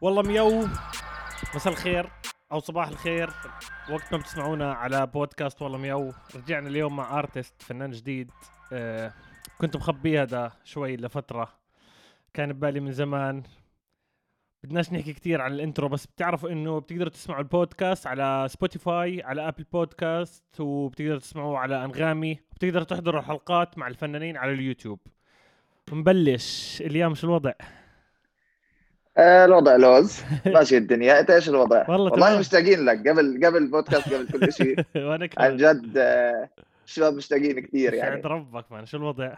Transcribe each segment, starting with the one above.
والله ميو مساء الخير أو صباح الخير. وقت ما بتسمعونا على بودكاست والله ميو رجعنا اليوم مع artist فنان جديد. آه كنت مخبي هذا شوي لفترة. كان ببالي من زمان. بدناش نحكي كثير عن ال intro بس بتعرفوا إنه بتقدروا تسمعوا البودكاست على سبوتيفاي على ابل بودكاست وبتقدروا تسمعوه على أنغامي. بتقدروا تحضروا الحلقات مع الفنانين على اليوتيوب. نبلش اليوم شو الوضع؟ الوضع لوز. ماشي الدنيا. إنت إيش الوضع؟ والله والله. مشتاقين لك. قبل قبل البودكاست قبل كل شيء. وأنا عن جد آه، الشباب مشتاقين كثير يعني. سعد ربك man شو الوضع؟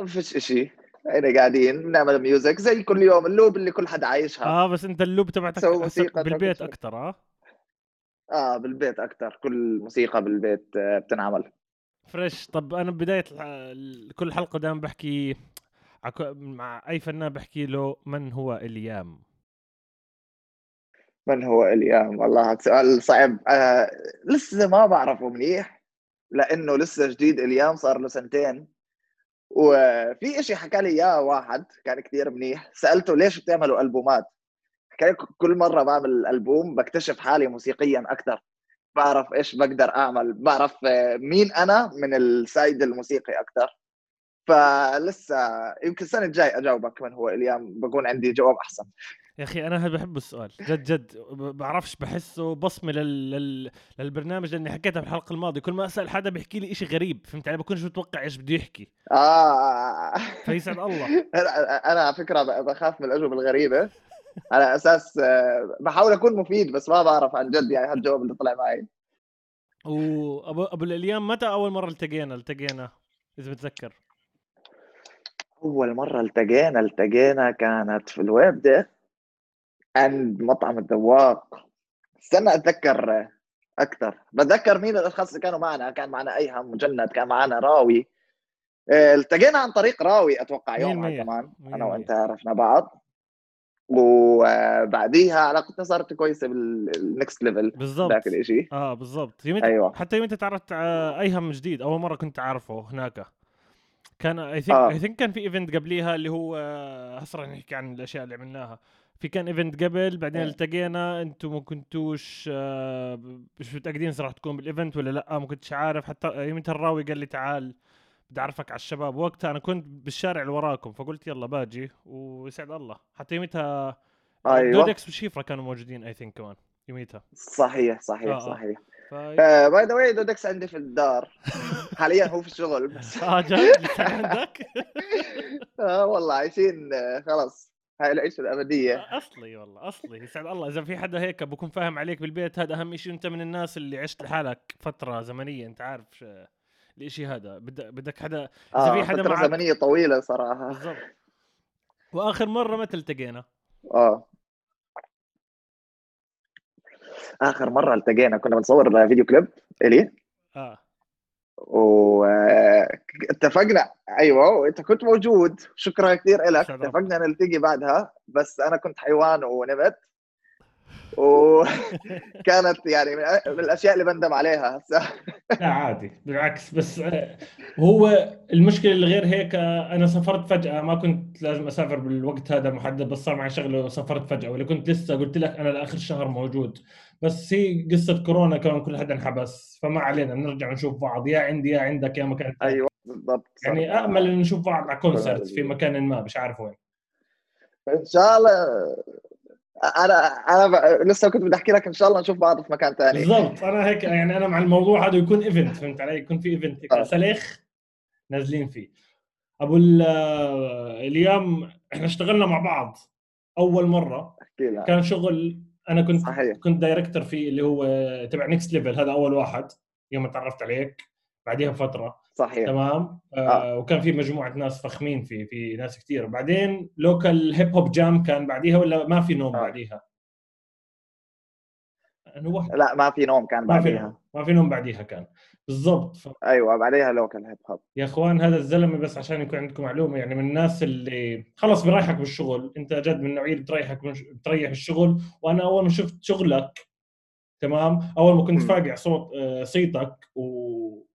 ما فيش شيء هنا قاعدين بنعمل music زي كل يوم ال loop اللي كل حد عايشها. آه بس أنت ال loop تبعتك بالبيت أكثر آه؟ آه بالبيت أكثر. كل موسيقى بالبيت آه، بتنعمل. فريش. طب أنا بداية كل حلقة دائما بحكي مع أي فنان بحكي له من هو إليام؟ من هو إليام؟ والله سؤال صعب. آه لسه ما بعرفه منيح لأنه لسه جديد إليام صار له سنتين. وفي إشي حكى لي إياه واحد كان كثير منيح. سألته ليش بتعملوا ألبومات؟ حكى لي كل مرة بعمل ألبوم بكتشف حالي موسيقيا أكثر بعرف إيش بقدر أعمل. بعرف آه، مين أنا من السايد الموسيقي أكثر فلسه يمكن السنة الجاي أجاوبك من هو إليام بكون عندي جواب أحسن. يا أخي أنا بحب السؤال جد جد. بعرفش بحسه بصمة لل... لل... للبرنامج لأني حكيتها بالحلقة الماضية كل ما أسأل حدا بيحكي لي إشي غريب فهمت علي؟ بكونش متوقع إيش بده يحكي. آه. فيسعد الله. أنا على فكرة بخاف من الأجوبة الغريبة. على أساس آه، بحاول أكون مفيد بس ما بعرف عن جد يعني هالجواب اللي طلع معي. وابو أبو الإليام متى أول مرة التقينا التقينا؟ إذا بتذكر. أول مرة التقينا التقينا كانت في الويبده عند مطعم الذواق. استنى أتذكر أكثر. بتذكر مين الأشخاص اللي كانوا معنا؟ كان معنا أيهم مجند كان معنا راوي. آه، التقينا عن طريق راوي أتوقع يومها. كمان أنا وأنت. عرفنا بعض. وبعديها علاقتنا صارت كويسة بال next level بالضبط. ذاك الإشي. آه بالضبط. يوم أيوة. حتى يوم انت تعرفت على أيهم جديد أول مرة كنت عارفه هناك. كان I think آه. I think كان في event قبليها اللي هو آه، رح نحكي عن الأشياء اللي عملناها في كان event قبل بعدين إيه. التقينا أنتم ما كنتوش آه، مش متأكدين إذا رح تكون بال event ولا لأ ما كنتش عارف حتى يومتها الراوي قال لي تعال بدي أعرفك على الشباب وقتها أنا كنت بالشارع اللي وراكم فقلت يلا باجي ويسعد الله حتى يومتها أيوه دودكس وشيفرا كانوا موجودين I think كمان يوميتها صحيح صحيح آه، آه. صحيح. by the way دودكس عندي في الدار. حاليا هو في الشغل بس. آه لسه عندك. آه والله عايشين آه، خلاص. هاي العيشة الأبدية. أصلي والله أصلي. يسعد الله. إذا في حدا هيك بكون فاهم عليك بالبيت هذا أهم شيء أنت من الناس اللي عشت لحالك فترة زمنية أنت عارف الإشي هذا. بدك بدك حدا إذا آه في حدا فترة معك. زمنية طويلة صراحة. بالضبط. وآخر مرة متى التقينا؟ آه. آخر مرة التقينا كنا بنصور فيديو كليب إلي. آه. واتفقنا أيوه وانت كنت موجود. شكرا كثير لك. اتفقنا نلتقي بعدها. بس أنا كنت حيوان ونمت. وكانت يعني من الأشياء اللي بندم عليها هسه. لا عادي بالعكس بس آه، هو المشكلة اللي غير هيك آه، أنا سافرت فجأة ما كنت لازم أسافر بالوقت هذا محدد بس صار معي شغلة وسافرت فجأة ولا كنت لسه قلت لك أنا لآخر الشهر موجود. بس هي قصة كورونا كمان كل حدا انحبس فما علينا بنرجع نشوف بعض يا عندي يا عندك يا مكان أيوه بالضبط يعني امل ان نشوف بعض على كونسرت في مكان ما مش عارف وين. إن شاء الله أنا أنا. لسه كنت بدي أحكي لك إن شاء الله نشوف بعض في مكان ثاني بالضبط. أنا هيك يعني أنا مع الموضوع هذا يكون event فهمت علي؟ يكون في event هيك. آه. سليخ نازلين فيه. أبو ال- اليوم إحنا اشتغلنا مع بعض أول مرة. احكي لك كان شغل أنا كنت صحيح. كنت director فيه اللي هو تبع Next Level هذا أول واحد. يوم تعرفت عليك بعديها بفترة. صحيح. تمام؟ آه آه. وكان في مجموعة ناس فخمين فيه في ناس كثير بعدين local hip hop jam كان بعديها ولا ما في نوم آه. بعديها؟ واحد لا ما في نوم كان ما في بعديها. نوم. ما في نوم بعديها كان. بالضبط. ف... أيوه بعديها لوكال هيب هوب يا إخوان هذا الزلمة بس عشان يكون عندكم معلومة يعني من الناس اللي خلص بريحك بالشغل. أنت جد من اللي بتريحك من بتريح الشغل. وأنا أول ما شفت شغلك تمام؟ أول ما كنت. فاقع صوت آه، صيتك و...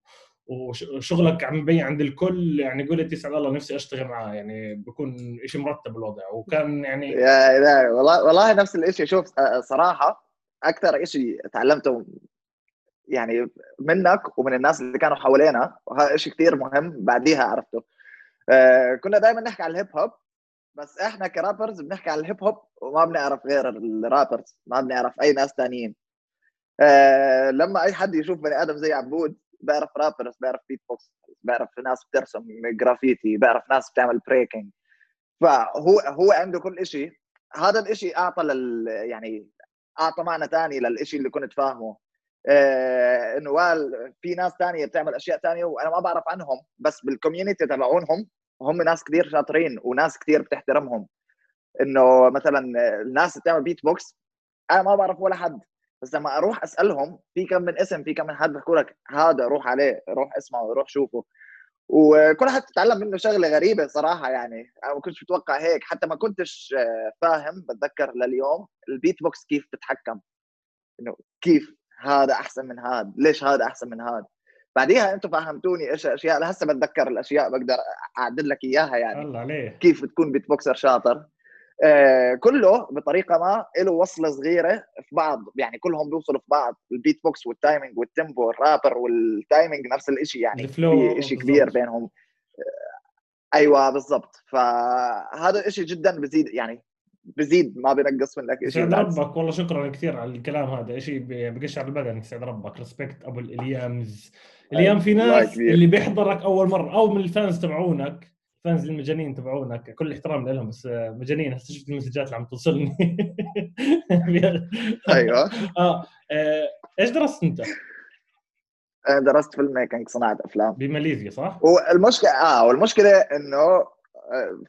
وشغلك عم يبين عند الكل يعني قلت يسعد الله نفسي أشتغل معاه يعني بكون شيء مرتب الوضع. وكان يعني يا لا والله والله نفس الشيء شوف صراحة أكثر شيء تعلمته يعني منك ومن الناس اللي كانوا حوالينا وهذا شيء كثير مهم بعديها عرفته. كنا دائما نحكي عن ال hip hop بس إحنا ك rappers بنحكي عن ال hip hop وما بنعرف غير ال rappers ما بنعرف أي ناس ثانيين لما أي حد يشوف بني آدم زي عبود بيعرف rappers بيعرف بيت بوكس بيعرف ناس بترسم جرافيتي بيعرف ناس بتعمل breaking فهو هو عنده كل شيء هذا الشيء أعطى لل يعني أعطى معنى ثاني للشيء اللي كنت فاهمه. آه إنه في ناس ثانية بتعمل أشياء ثانية وأنا ما بعرف عنهم بس بال community تبعونهم هم ناس كثير شاطرين وناس كثير بتحترمهم. إنه مثلا الناس اللي بتعمل بيت بوكس أنا ما بعرف ولا حد. بس لما أروح أسألهم في كم من اسم في كم من حد بحكوا لك هذا روح عليه روح اسمعه روح شوفه. وكل حد تتعلم منه شغلة غريبة صراحة يعني أنا ما كنتش متوقع هيك حتى ما كنتش فاهم بتذكر لليوم البيت بوكس كيف بتتحكم إنه كيف هذا أحسن من هذا ليش هذا أحسن من هذا. بعديها أنتم فهمتوني إيش اشياء لهسه بتذكر الأشياء بقدر اعدل لك إياها يعني. الله عليه كيف تكون beatboxer شاطر. آه كله بطريقة ما له وصلة صغيرة في بعض. يعني كلهم بيوصلوا في بعض. البيت بوكس والتايمينج والتيمبو والرابر والتايمينج نفس الشيء يعني. في شيء كبير بينهم. آه أيوه بالضبط. فهذا الشيء جدا بزيد يعني بزيد ما بينقص منك شيء يسعد ربك والله شكرا كثير على الكلام هذا. شيء بقشعر البدن يسعد ربك. respect أبو الإليامز. اليوم في ناس اللي بيحضرك أول مرة أو من ال fans تبعونك. fans المجانين تبعونك كل احترام لهم بس مجانين. هسه شفت ال messages اللي عم توصلني. أيوه. آه إيش درست أنت؟ درست filmmaking صناعة أفلام. بماليزيا صح؟ والمشكلة آه والمشكلة إنه آه،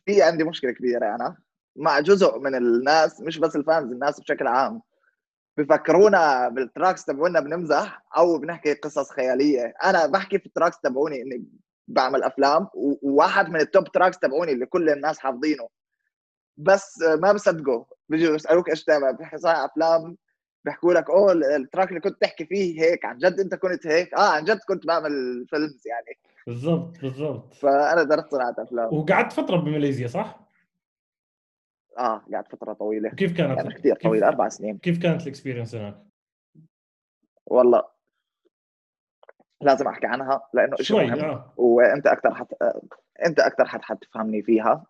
في عندي مشكلة كبيرة أنا مع جزء من الناس مش بس ال fans الناس بشكل عام. بفكرونا بال tracks تبعونا بنمزح أو بنحكي قصص خيالية. أنا بحكي في ال tracks تبعوني إني بعمل أفلام وواحد من ال top tracks تبعوني اللي كل الناس حافظينه. بس ما بصدقوا بيجوا يسألوك إيش تعمل بتحكي صايع أفلام بيحكوا لك أوه ال track اللي كنت تحكي فيه هيك عن جد أنت كنت هيك؟ آه عن جد كنت بعمل films يعني. بالضبط بالضبط. فأنا درست صناعة أفلام. وقعدت فترة بماليزيا صح؟ آه قعدت فترة طويلة. كيف كانت؟ يعني كثير طويلة أربع سنين. كيف كانت ال experience هناك؟ والله لازم أحكي عنها لأنه شيء مهم. آه. وإنت أكثر حت... إنت أكثر حد حتفهمني فيها.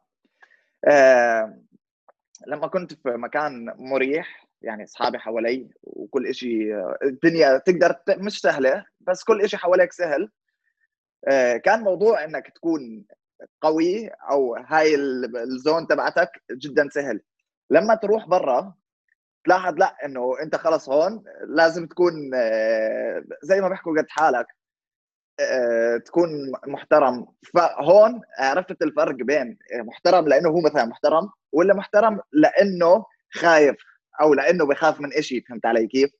آه... لما كنت في مكان مريح يعني أصحابي حوالي وكل شيء الدنيا تقدر مش سهلة بس كل شيء حواليك سهل. آه كان موضوع إنك تكون قوي أو هاي الزون تبعتك جدا سهل. لما تروح برا تلاحظ لا إنه أنت خلص هون لازم تكون آه، زي ما بيحكوا قد حالك آه، تكون محترم فهون عرفت الفرق بين محترم لأنه هو مثلا محترم ولا محترم لأنه خايف أو لأنه بخاف من شيء فهمت علي كيف؟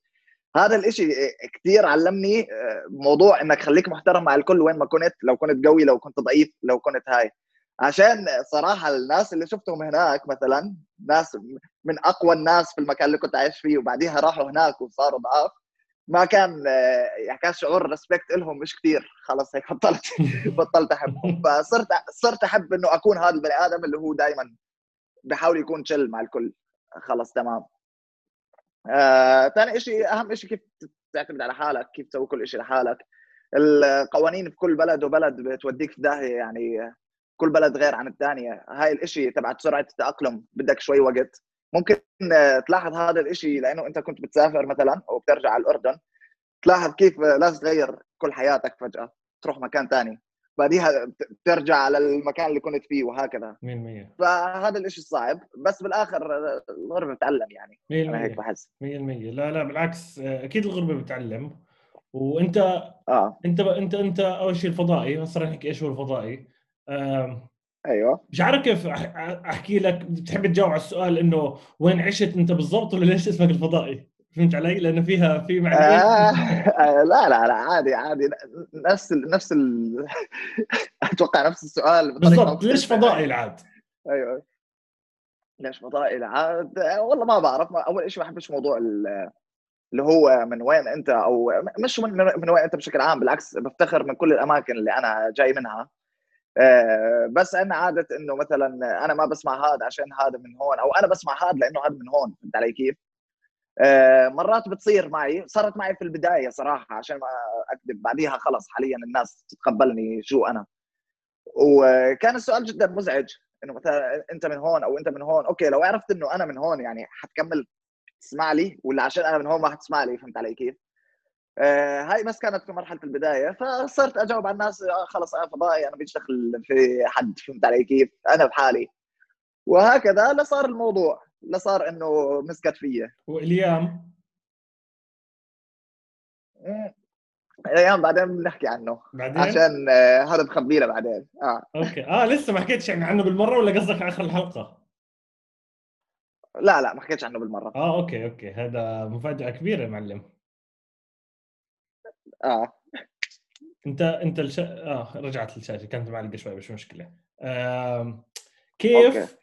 هذا الإشي كثير علمني آه، موضوع إنك خليك محترم مع الكل وين ما كنت لو كنت قوي لو كنت ضعيف لو كنت هاي عشان صراحة الناس اللي شفتهم هناك مثلا ناس من أقوى الناس في المكان اللي كنت عايش فيه وبعديها راحوا هناك وصاروا ضعاف ما كان آه، يعني كان شعور ريسبكت لهم مش كثير خلص هيك بطلت بطلت أحبهم. فصرت صرت أحب إنه أكون هذا البني آدم اللي هو دائما بحاول يكون تشل مع الكل. خلص تمام. ثاني آه، شيء أهم شيء كيف تعتمد على حالك كيف تسوي كل شيء لحالك. القوانين في كل بلد وبلد بتوديك في داهية يعني كل بلد غير عن الثانية هاي الإشي تبعت سرعة التأقلم بدك شوي وقت. ممكن تلاحظ هذا الإشي لأنه أنت كنت بتسافر مثلا أو بترجع على الأردن. تلاحظ كيف لازم تغير كل حياتك فجأة. تروح مكان ثاني بعديها بترجع على المكان اللي كنت فيه وهكذا. 100% فهذا الشيء الصعب بس بالآخر الغربة بتعلم يعني. 100% أنا هيك بحس. 100% لا لا بالعكس أكيد الغربة بتعلم. وأنت آه. أنت أنت أنت أول شيء الفضائي هسه نحكي إيش هو الفضائي؟ أيوه مش عارف كيف أحكي لك بتحب تجاوب على السؤال إنه وين عشت أنت بالضبط ولا ليش اسمك الفضائي؟ فهمت علي؟ لأنه فيها في معلومات آه لا لا لا عادي عادي نفس ال نفس ال أتوقع نفس السؤال بالضبط ليش فضائي العاد؟ أيوه ليش فضائي العاد؟ والله ما بعرف أول شيء ما بحبش موضوع اللي هو من وين أنت أو مش من, من وين أنت بشكل عام بالعكس بفتخر من كل الأماكن اللي أنا جاي منها آه، بس أنا عادة إنه مثلا أنا ما بسمع هذا عشان هذا من هون أو أنا بسمع هذا لأنه هذا من هون فهمت علي كيف؟ آه، مرات بتصير معي صارت معي في البداية صراحة عشان ما أكذب بعديها خلص حاليا الناس تتقبلني شو أنا وكان السؤال جدا مزعج إنه مثلا أنت من هون أو أنت من هون أوكي لو عرفت إنه أنا من هون يعني حتكمل تسمع لي ولا عشان أنا من هون ما حتسمع لي فهمت علي كيف؟ آه هاي بس كانت في مرحلة البداية فصرت أجاوب على الناس آه خلص أنا فضائي أنا بشتغل في حد فهمت علي كيف؟ أنا بحالي. وهكذا لصار الموضوع لصار إنه مسكت فيا. واليام أيام بعدين بنحكي عنه. بعدين؟ عشان آه هذا بخبيه بعدين آه. أوكي. آه لسه ما حكيتش يعني عنه بالمرة ولا قصدك آخر الحلقة؟ لا لا ما حكيتش عنه بالمرة. آه أوكي أوكي. هذا مفاجأة كبيرة يا معلم. آه. انت انت الش... آه رجعت الشاشه كانت معلقة شوي مش مشكلة. آه... كيف okay.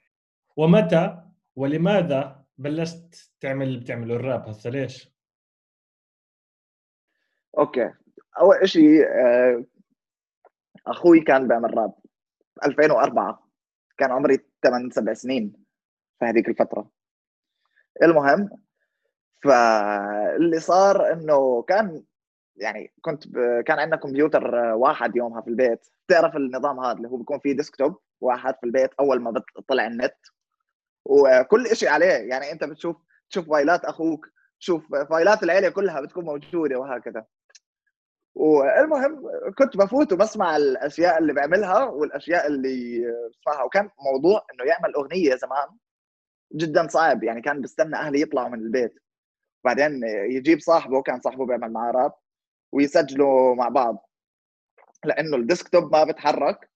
ومتى ولماذا بلشت تعمل اللي بتعمله الراب هسه؟ ليش؟ okay. أول شيء آه، أخوي كان بيعمل راب 2004 كان عمري 8 7 سنين في هذيك الفترة. المهم فاللي صار إنه كان يعني كنت ب... كان عندنا كمبيوتر واحد يومها في البيت. بتعرف النظام هذا اللي هو بيكون فيه desktop؟ واحد في البيت أول ما بتطلع النت. وكل شيء عليه. يعني أنت بتشوف تشوف فايلات أخوك تشوف فايلات العيلة كلها بتكون موجودة وهكذا. والمهم كنت بفوت وبسمع الأشياء اللي بيعملها والأشياء اللي بسمعها. وكان موضوع إنه يعمل أغنية زمان جدا صعب. يعني كان بستنى أهلي يطلعوا من البيت. بعدين يجيب صاحبه كان صاحبه بيعمل معاه راب. ويسجلوا مع بعض لأنه الديسكتوب ما بتحرك.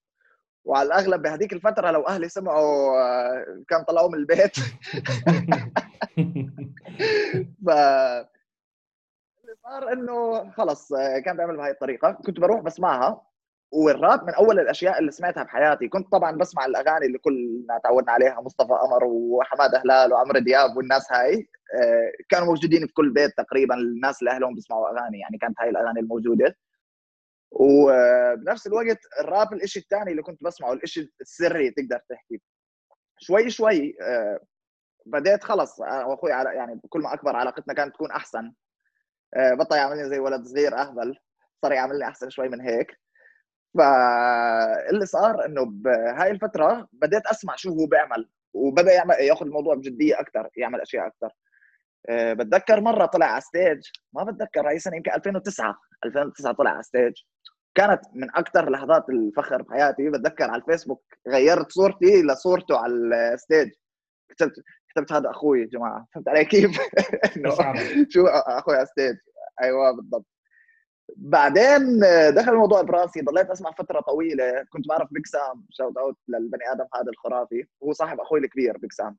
وعلى الأغلب بهذيك الفترة لو أهلي سمعوا آه، كان طلعوا من البيت. ف اللي صار إنه خلص آه، كان بيعمل بهاي الطريقة. كنت بروح بسمعها. والراب من أول الأشياء اللي سمعتها بحياتي. كنت طبعا بسمع الأغاني اللي كلنا تعودنا عليها مصطفى قمر وحمادة هلال وعمرو دياب والناس هاي. آه، كانوا موجودين في كل بيت تقريبا الناس اللي اهلهم بيسمعوا أغاني يعني كانت هاي الأغاني الموجودة. وبنفس الوقت الراب الشيء الثاني اللي كنت بسمعه الشيء السري تقدر تحكي. شوي شوي آه، بديت خلص أنا وأخوي يعني كل ما أكبر علاقتنا كانت تكون أحسن. آه، بطل يعملني زي ولد صغير أهبل صار يعملني أحسن شوي من هيك. فاللي صار إنه بهاي الفترة بديت أسمع شو هو بيعمل وبدأ يعمل ياخذ الموضوع بجدية أكثر يعمل أشياء أكثر أه بتذكر مرة طلع على stage ما بتذكر هاي سنة يمكن 2009 2009 طلع على stage كانت من أكثر لحظات الفخر بحياتي بتذكر على الفيسبوك غيرت صورتي لصورته على ال stage كتبت كتبت هذا أخوي يا جماعة فهمت علي كيف؟ شو أخوي على ال stage أيوه بالضبط. بعدين دخل الموضوع براسي ضليت أسمع فترة طويلة كنت بعرف بيك سام shout out للبني آدم هذا الخرافي. هو صاحب أخوي الكبير بيك سام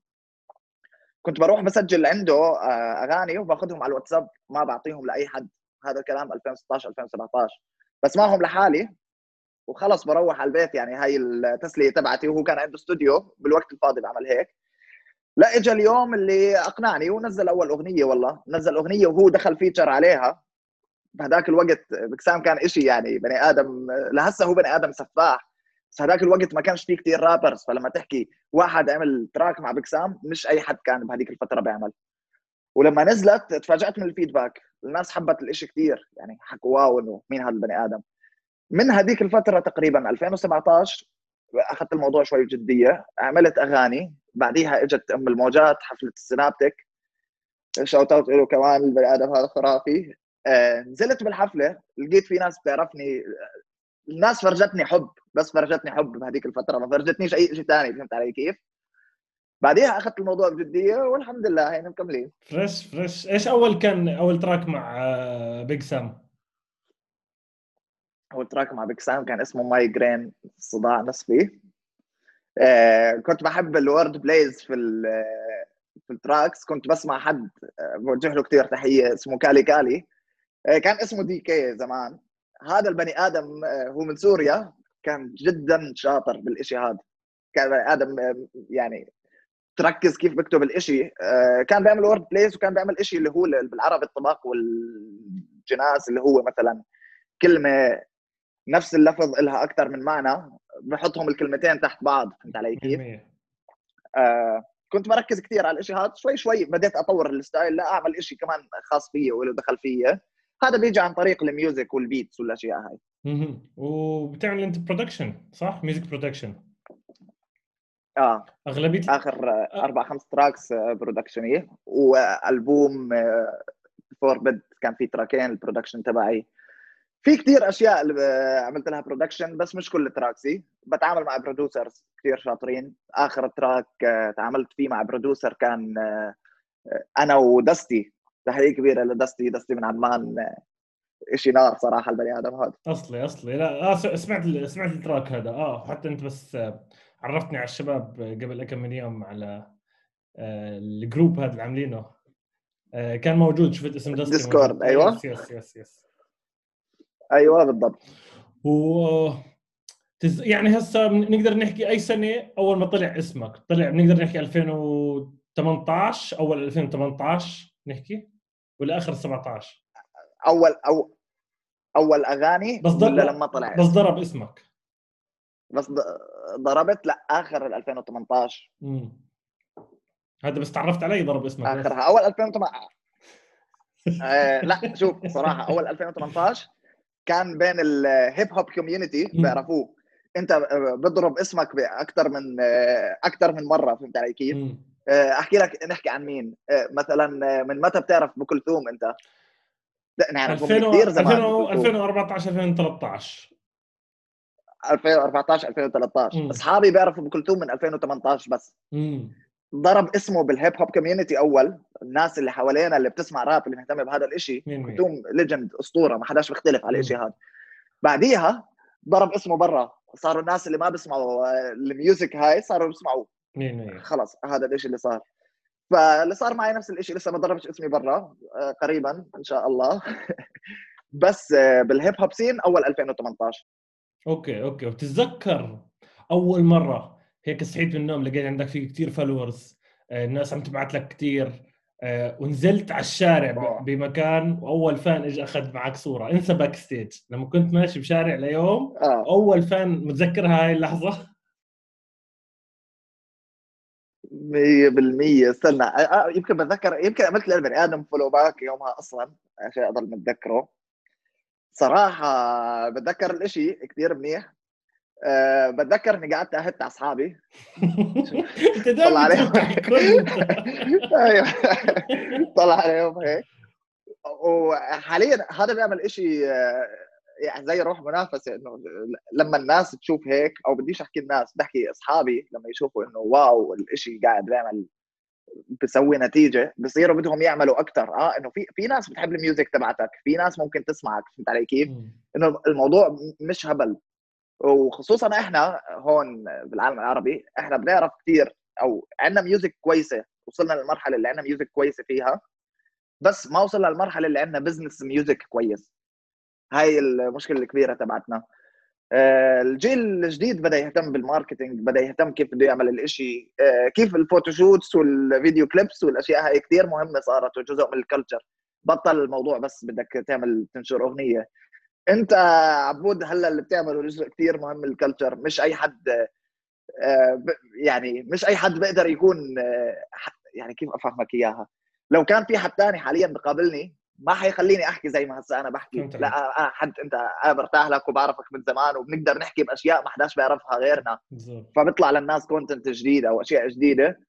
كنت بروح بسجل عنده آه، أغاني وباخذهم على الواتساب ما بعطيهم لأي حد. هذا الكلام 2016 2017 بسمعهم لحالي وخلص بروح على البيت. يعني هاي التسلية تبعتي وهو كان عنده استوديو بالوقت الفاضي بعمل هيك. لا اجى اليوم اللي أقنعني ونزل أول أغنية والله. نزل أغنية وهو دخل feature عليها. بهذاك الوقت Big Sam كان إشي يعني بني آدم لهسه هو بني آدم سفاح. بس هذاك الوقت ما كانش في كثير rappers فلما تحكي واحد عمل track مع Big Sam مش أي حد كان بهذيك الفترة بيعمل. ولما نزلت تفاجأت من ال feedback. الناس حبت الإشي كثير يعني حكوا wow إنه مين هذا البني آدم. من هذيك الفترة تقريبا 2017 أخذت الموضوع شوي بجدية. عملت أغاني. بعديها إجت أم الموجات حفلة ال Synaptik shout out له كمان البني آدم هذا خرافي. نزلت بالحفلة لقيت في ناس بتعرفني الناس فرجتني حب بس فرجتني حب بهذيك الفترة ما فرجتنيش أي شيء ثاني فهمت علي كيف؟ بعديها أخذت الموضوع بجدية والحمد لله هينا مكملين fresh fresh إيش أول كان أول track مع Big Sam؟ أول track مع Big Sam كان اسمه migraine صداع نصفي آه كنت بحب ال word plays في في ال tracks كنت بسمع حد آه، بوجه له كثير تحية اسمه كالي كالي آه، كان اسمه DK زمان. هذا البني آدم آه، هو من سوريا. كان جدا شاطر بالشيء هذا. كان بني آدم يعني تركز كيف بكتب الإشي. آه، كان بيعمل word plays وكان بيعمل إشي اللي هو بالعربي الطباق والجناس اللي هو مثلا كلمة نفس اللفظ لها أكثر من معنى. بحطهم الكلمتين تحت بعض. فهمت علي كيف؟ آه كنت مركز كثير على الشيء هذا. شوي شوي بديت أطور ال style لا أعمل شيء كمان خاص فيي وله دخل فيي. هذا بيجي عن طريق ال music وال beats والأشياء هاي. أها وبتعمل أنت production صح؟ music production آه. أغلبية آخر آه. أربع خمس tracks production يه والبوم فور بيد كان في track ين ال production تبعي. في كثير أشياء اللي عملت لها production بس مش كل tracks ي بتعامل مع producers كثير شاطرين. آخر track آه، تعاملت فيه مع producer كان آه، أنا ودستي. تحيه كبيره لدستي دستي من عمان شيء نار صراحة البني آدم هذا. أصلي أصلي. لا آه سمعت سمعت ال track هذا. آه حتى أنت بس عرفتني على الشباب قبل كم من يوم على ال group هذا اللي عاملينه. كان موجود. شفت اسم دستي Discord أيوه. yes yes yes, yes. أيوه بالضبط. و تز... يعني هسه نقدر نحكي أي سنة أول ما طلع اسمك؟ طلع بنقدر نحكي 2018 أول 2018 نحكي؟ ولا اخر 17 اول أو أول أغاني بس ولا لما طلع بس ضرب اسمك. بس ضربت؟ لا آخر 2018 امم هذا بس تعرفت علي ضرب اسمك آخرها. أول 2018 آه لا شوف صراحة أول 2018 كان بين ال hip hop community بيعرفوه. أنت بضرب اسمك بأكثر من أكثر من مرة فهمت علي كيف؟ أحكي لك نحكي عن مين. مثلا من متى بتعرف ام كلثوم أنت؟ نعرفهم كثير زمان 2014 2013 2014 2013 أصحابي بيعرفوا ام كلثوم من 2018 بس. مم. ضرب اسمه بال hip hop community أول. الناس اللي حوالينا اللي بتسمع راب اللي مهتمه بهذا الشيء كلثوم legend أسطورة ما حداش بيختلف على الشيء هذا. بعديها ضرب اسمه برا. صاروا الناس اللي ما بيسمعوا ال music هاي صاروا بيسمعوا خلص هذا الشيء اللي صار. فاللي صار معي نفس الشيء لسه ما ضربش اسمي برا آه، قريبا إن شاء الله. بس آه، بال hip hop scene أول 2018 okay okay. وتتذكر أول مرة هيك صحيت من النوم لقيت عندك في كثير followers الناس عم تبعت لك كثير آه، ونزلت على الشارع بمكان وأول fan اجى أخذ معك صورة. انسى backstage لما كنت ماشي بشارع ليوم آه. أول fan متذكرها هاي اللحظة؟ 100% استنى يمكن بتذكر يمكن عملت للبني آدم follow back يومها أصلا عشان اضل متذكره صراحة بتذكر الإشي كثير منيح. أه بتذكر إني قعدت اهت على أصحابي. طلع عليهم. أيوه. طلع عليهم هيك. وحاليا هذا بيعمل إشي آه، يعني زي روح منافسة إنه لما الناس تشوف هيك أو بديش أحكي الناس بحكي أصحابي لما يشوفوا إنه wow الإشي قاعد بيعمل بسوي نتيجة بصيروا بدهم يعملوا أكثر آه إنه في في ناس بتحب ال music تبعتك في ناس ممكن تسمعك فهمت علي كيف؟ إنه الموضوع مش هبل. وخصوصا إحنا هون بالعالم العربي إحنا بنعرف كثير أو عندنا music كويسة وصلنا للمرحلة اللي عندنا music كويسة فيها بس ما وصلنا للمرحلة اللي عندنا business music كويس. هاي المشكلة الكبيرة تبعتنا. آه، الجيل الجديد بدأ يهتم بال marketing بدأ يهتم كيف بده يعمل الإشي. آه، كيف ال photoshoots وال video clips والأشياء هاي كثير مهمة صارت وجزء من ال culture بطل الموضوع بس بدك تعمل تنشر أغنية. أنت عبود هلا اللي بتعمله جزء كثير مهم من ال culture مش أي حد آه، يعني مش أي حد بيقدر يكون يعني كيف أفهمك إياها؟ لو كان في حد ثاني حاليا بقابلني ما حيخليني أحكي زي ما هسه أنا بحكي. لا أنا حد أنت أنا برتاح لك وبعرفك من زمان وبنقدر نحكي بأشياء ما حداش بيعرفها غيرنا. فبيطلع للناس content جديد أو أشياء جديدة.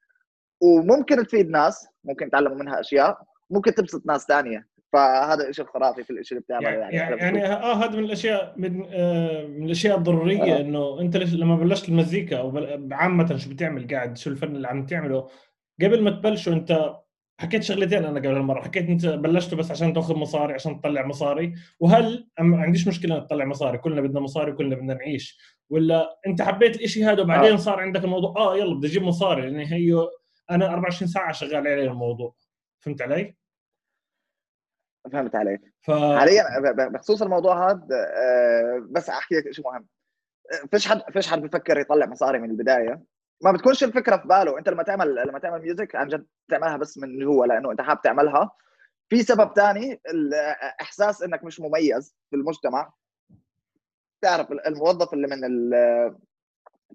وممكن تفيد ناس ممكن يتعلموا منها أشياء ممكن تبسط ناس ثانية فهذا الشيء الخرافي في الشيء اللي بتعمله يعني يعني, يعني آه هذا من الأشياء من آه من الأشياء الضرورية آه. إنه أنت لما بلشت المزيكا أو عامة شو بتعمل قاعد شو الفن اللي عم تعمله قبل ما تبلشوا أنت حكيت شغلتين أنا قبل المره حكيت أنت بلشته بس عشان تأخذ مصاري عشان تطلع مصاري. وهل ما عنديش مشكلة إنك تطلع مصاري؟ كلنا بدنا مصاري وكلنا بدنا نعيش. ولا أنت حبيت الشيء هذا وبعدين آه. صار عندك الموضوع؟ آه يلا بدي أجيب مصاري لأن هي أنا 24 ساعة شغال عليه الموضوع. فهمت علي؟ فهمت عليك. ف... حاليا بخصوص الموضوع هذا آه، بس أحكي لك شيء مهم. فيش حد فيش حد بفكر يطلع مصاري من البداية؟ ما بتكونش الفكرة في باله. انت لما تعمل لما تعمل ميوزك عن جد تعملها بس من جوا لأنه انت حابب تعملها. في سبب ثاني الاحساس إنك مش مميز في المجتمع. تعرف الموظف اللي من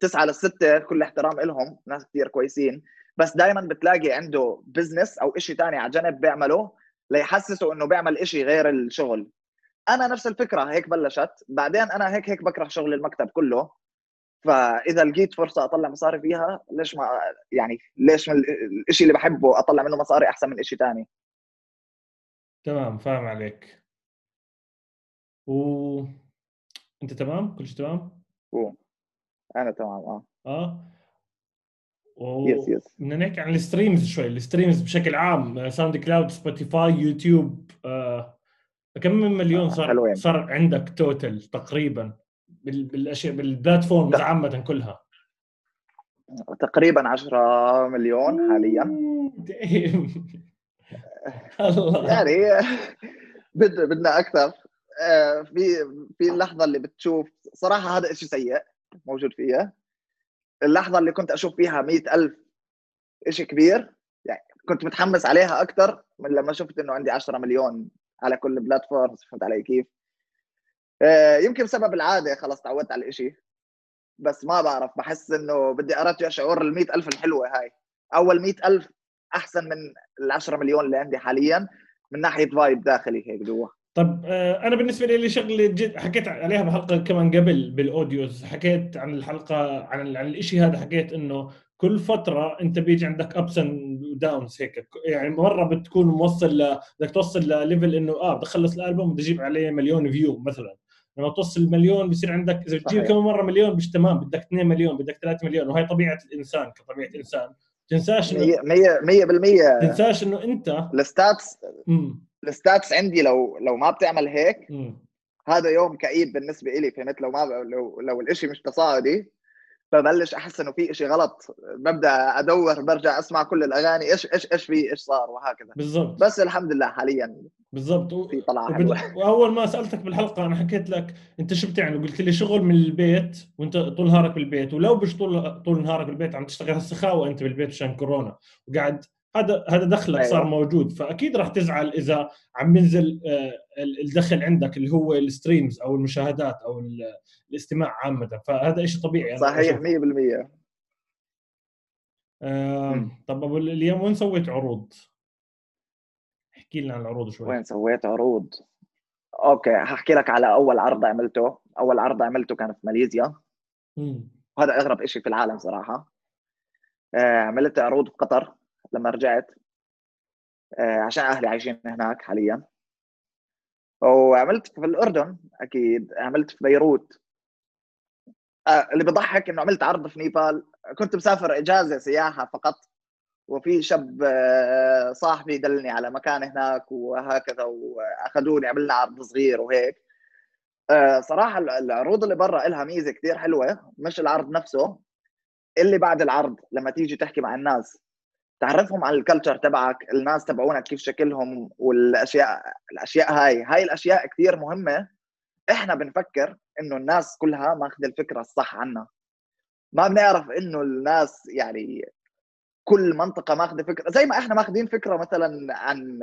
تسعة للستة كل احترام لهم ناس كثير كويسين. بس دائما بتلاقي عنده بزنس أو شيء ثاني على جنب بيعمله ليحسسه إنه بيعمل شيء غير الشغل. أنا نفس الفكرة هيك بلشت. بعدين أنا هيك هيك بكره شغل المكتب كله. فإذا لقيت فرصة أطلع مصاري فيها ليش ما يعني ليش من الشيء اللي بحبه أطلع منه مصاري أحسن من شيء ثاني تمام فاهم عليك. و أنت تمام؟ كل شيء تمام؟ و... أنا تمام آه. آه. و... yes yes بدنا نحكي عن ال streams شوي. ال streams بشكل عام ساوند كلاود سبوتيفاي يوتيوب آه كم من مليون صار حلوين. صار عندك total تقريبا؟ بالأشياء بال platforms عامه كلها. تقريبا 10 مليون حاليا. يعني بدنا أكثر. آه، في في اللحظة اللي بتشوف صراحة هذا شيء سيء موجود فيها. اللحظة اللي كنت أشوف فيها مئة ألف شيء كبير يعني كنت متحمس عليها أكثر من لما شفت إنه عندي 10 مليون على كل بلاتفورم فهمت علي كيف؟ آه، يمكن بسبب العادة خلص تعودت على الشيء بس ما بعرف بحس إنه بدي أرجع شعور ال ألف الحلوة هاي. أول مئة ألف أحسن من ال 10 مليون اللي عندي حاليا من ناحية vibe داخلي هيك جوا. طب آه، أنا بالنسبة لي شغلة جد حكيت عليها بحلقة كمان قبل بال audios. حكيت عن الحلقة عن عن الشيء هذا حكيت إنه كل فترة أنت بيجي عندك ups and downs هيك. يعني مرة بتكون موصل ل... بدك توصل لل level إنه آه بدي اخلص الالبوم بدي أجيب عليه مليون view مثلا. لما توصل المليون بصير عندك إذا بتجيب كم مرة مليون مش تمام بدك 2 مليون بدك 3 مليون وهي طبيعة الإنسان كطبيعة انسان تنساش انه 100% 100% تنساش إنه انت ال stats ال stats عندي لو لو ما بتعمل هيك. هذا يوم كئيب بالنسبة لي فهمت؟ لو ما لو لو الإشي مش تصاعدي ببلش أحس إنه في شيء غلط ببدأ أدور برجع أسمع كل الأغاني إيش إيش إيش في إيش صار وهكذا. بالضبط. بس الحمد لله حاليا بالضبط. في طلعة وبال... وأول ما سألتك بالحلقة أنا حكيت لك أنت شو بتعمل قلت لي شغل من البيت وأنت طول نهارك بالبيت ولو مش طول طول نهارك بالبيت عم تشتغل هالسخاوه أنت بالبيت عشان كورونا وقاعد هذا هذا دخلك أيوة. صار موجود فأكيد راح تزعل إذا عم ينزل آه، الدخل عندك اللي هو ال streams أو المشاهدات أو الاستماع عامة فهذا شيء طبيعي صحيح 100% آه طب أبو اليوم وين سويت عروض؟ احكي لنا عن العروض شوي. وين سويت عروض؟ أوكي هحكي لك على أول عرض عملته. أول عرض عملته كان في ماليزيا. وهذا أغرب شيء في العالم صراحة. آه عملت عروض في قطر. لما رجعت آه عشان أهلي عايشين هناك حاليا. وعملت في الأردن أكيد عملت في بيروت. آه اللي بضحك إنه عملت عرض في نيبال. كنت مسافر إجازة سياحة فقط وفي شاب آه، صاحبي دلني على مكان هناك وهكذا وأخذوني عملنا عرض صغير وهيك. صراحة العروض اللي برا لها ميزة كثير حلوة مش العرض نفسه اللي بعد العرض لما تيجي تحكي مع الناس. تعرفهم على الكلتشر تبعك الناس تبعونك كيف شكلهم والأشياء الأشياء هاي. هاي الأشياء كثير مهمة. إحنا بنفكر إنه الناس كلها ماخذ الفكرة الصح عنا ما بنعرف إنه الناس يعني كل منطقة ماخذة فكرة. زي ما إحنا ماخذين فكرة مثلا عن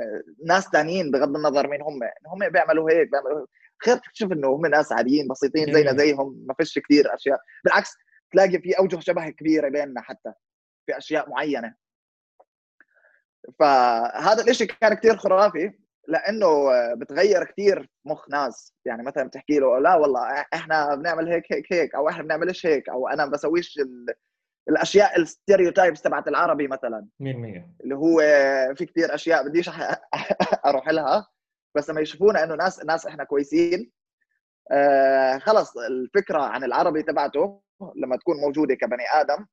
ناس ثانيين بغض النظر مين هم. هم بيعملوا هيك بيعملوا خير تكتشف إنه هم ناس عاديين بسيطين زينا زيهم. ما فيش كثير أشياء. بالعكس تلاقي في أوجه شبه كبيرة بيننا حتى في أشياء معينة. فهذا الإشي كان كثير خرافي لأنه بتغير كثير مخ ناس. يعني مثلا بتحكي له لا والله إحنا بنعمل هيك هيك هيك أو إحنا بنعملش هيك أو أنا بسويش الأشياء الستيريوتايبس تبعت العربي مثلا. 100% اللي هو في كثير أشياء بديش أروح لها. بس لما يشوفونا إنه ناس ناس إحنا كويسين آه خلص الفكرة عن العربي تبعته لما تكون موجودة كبني آدم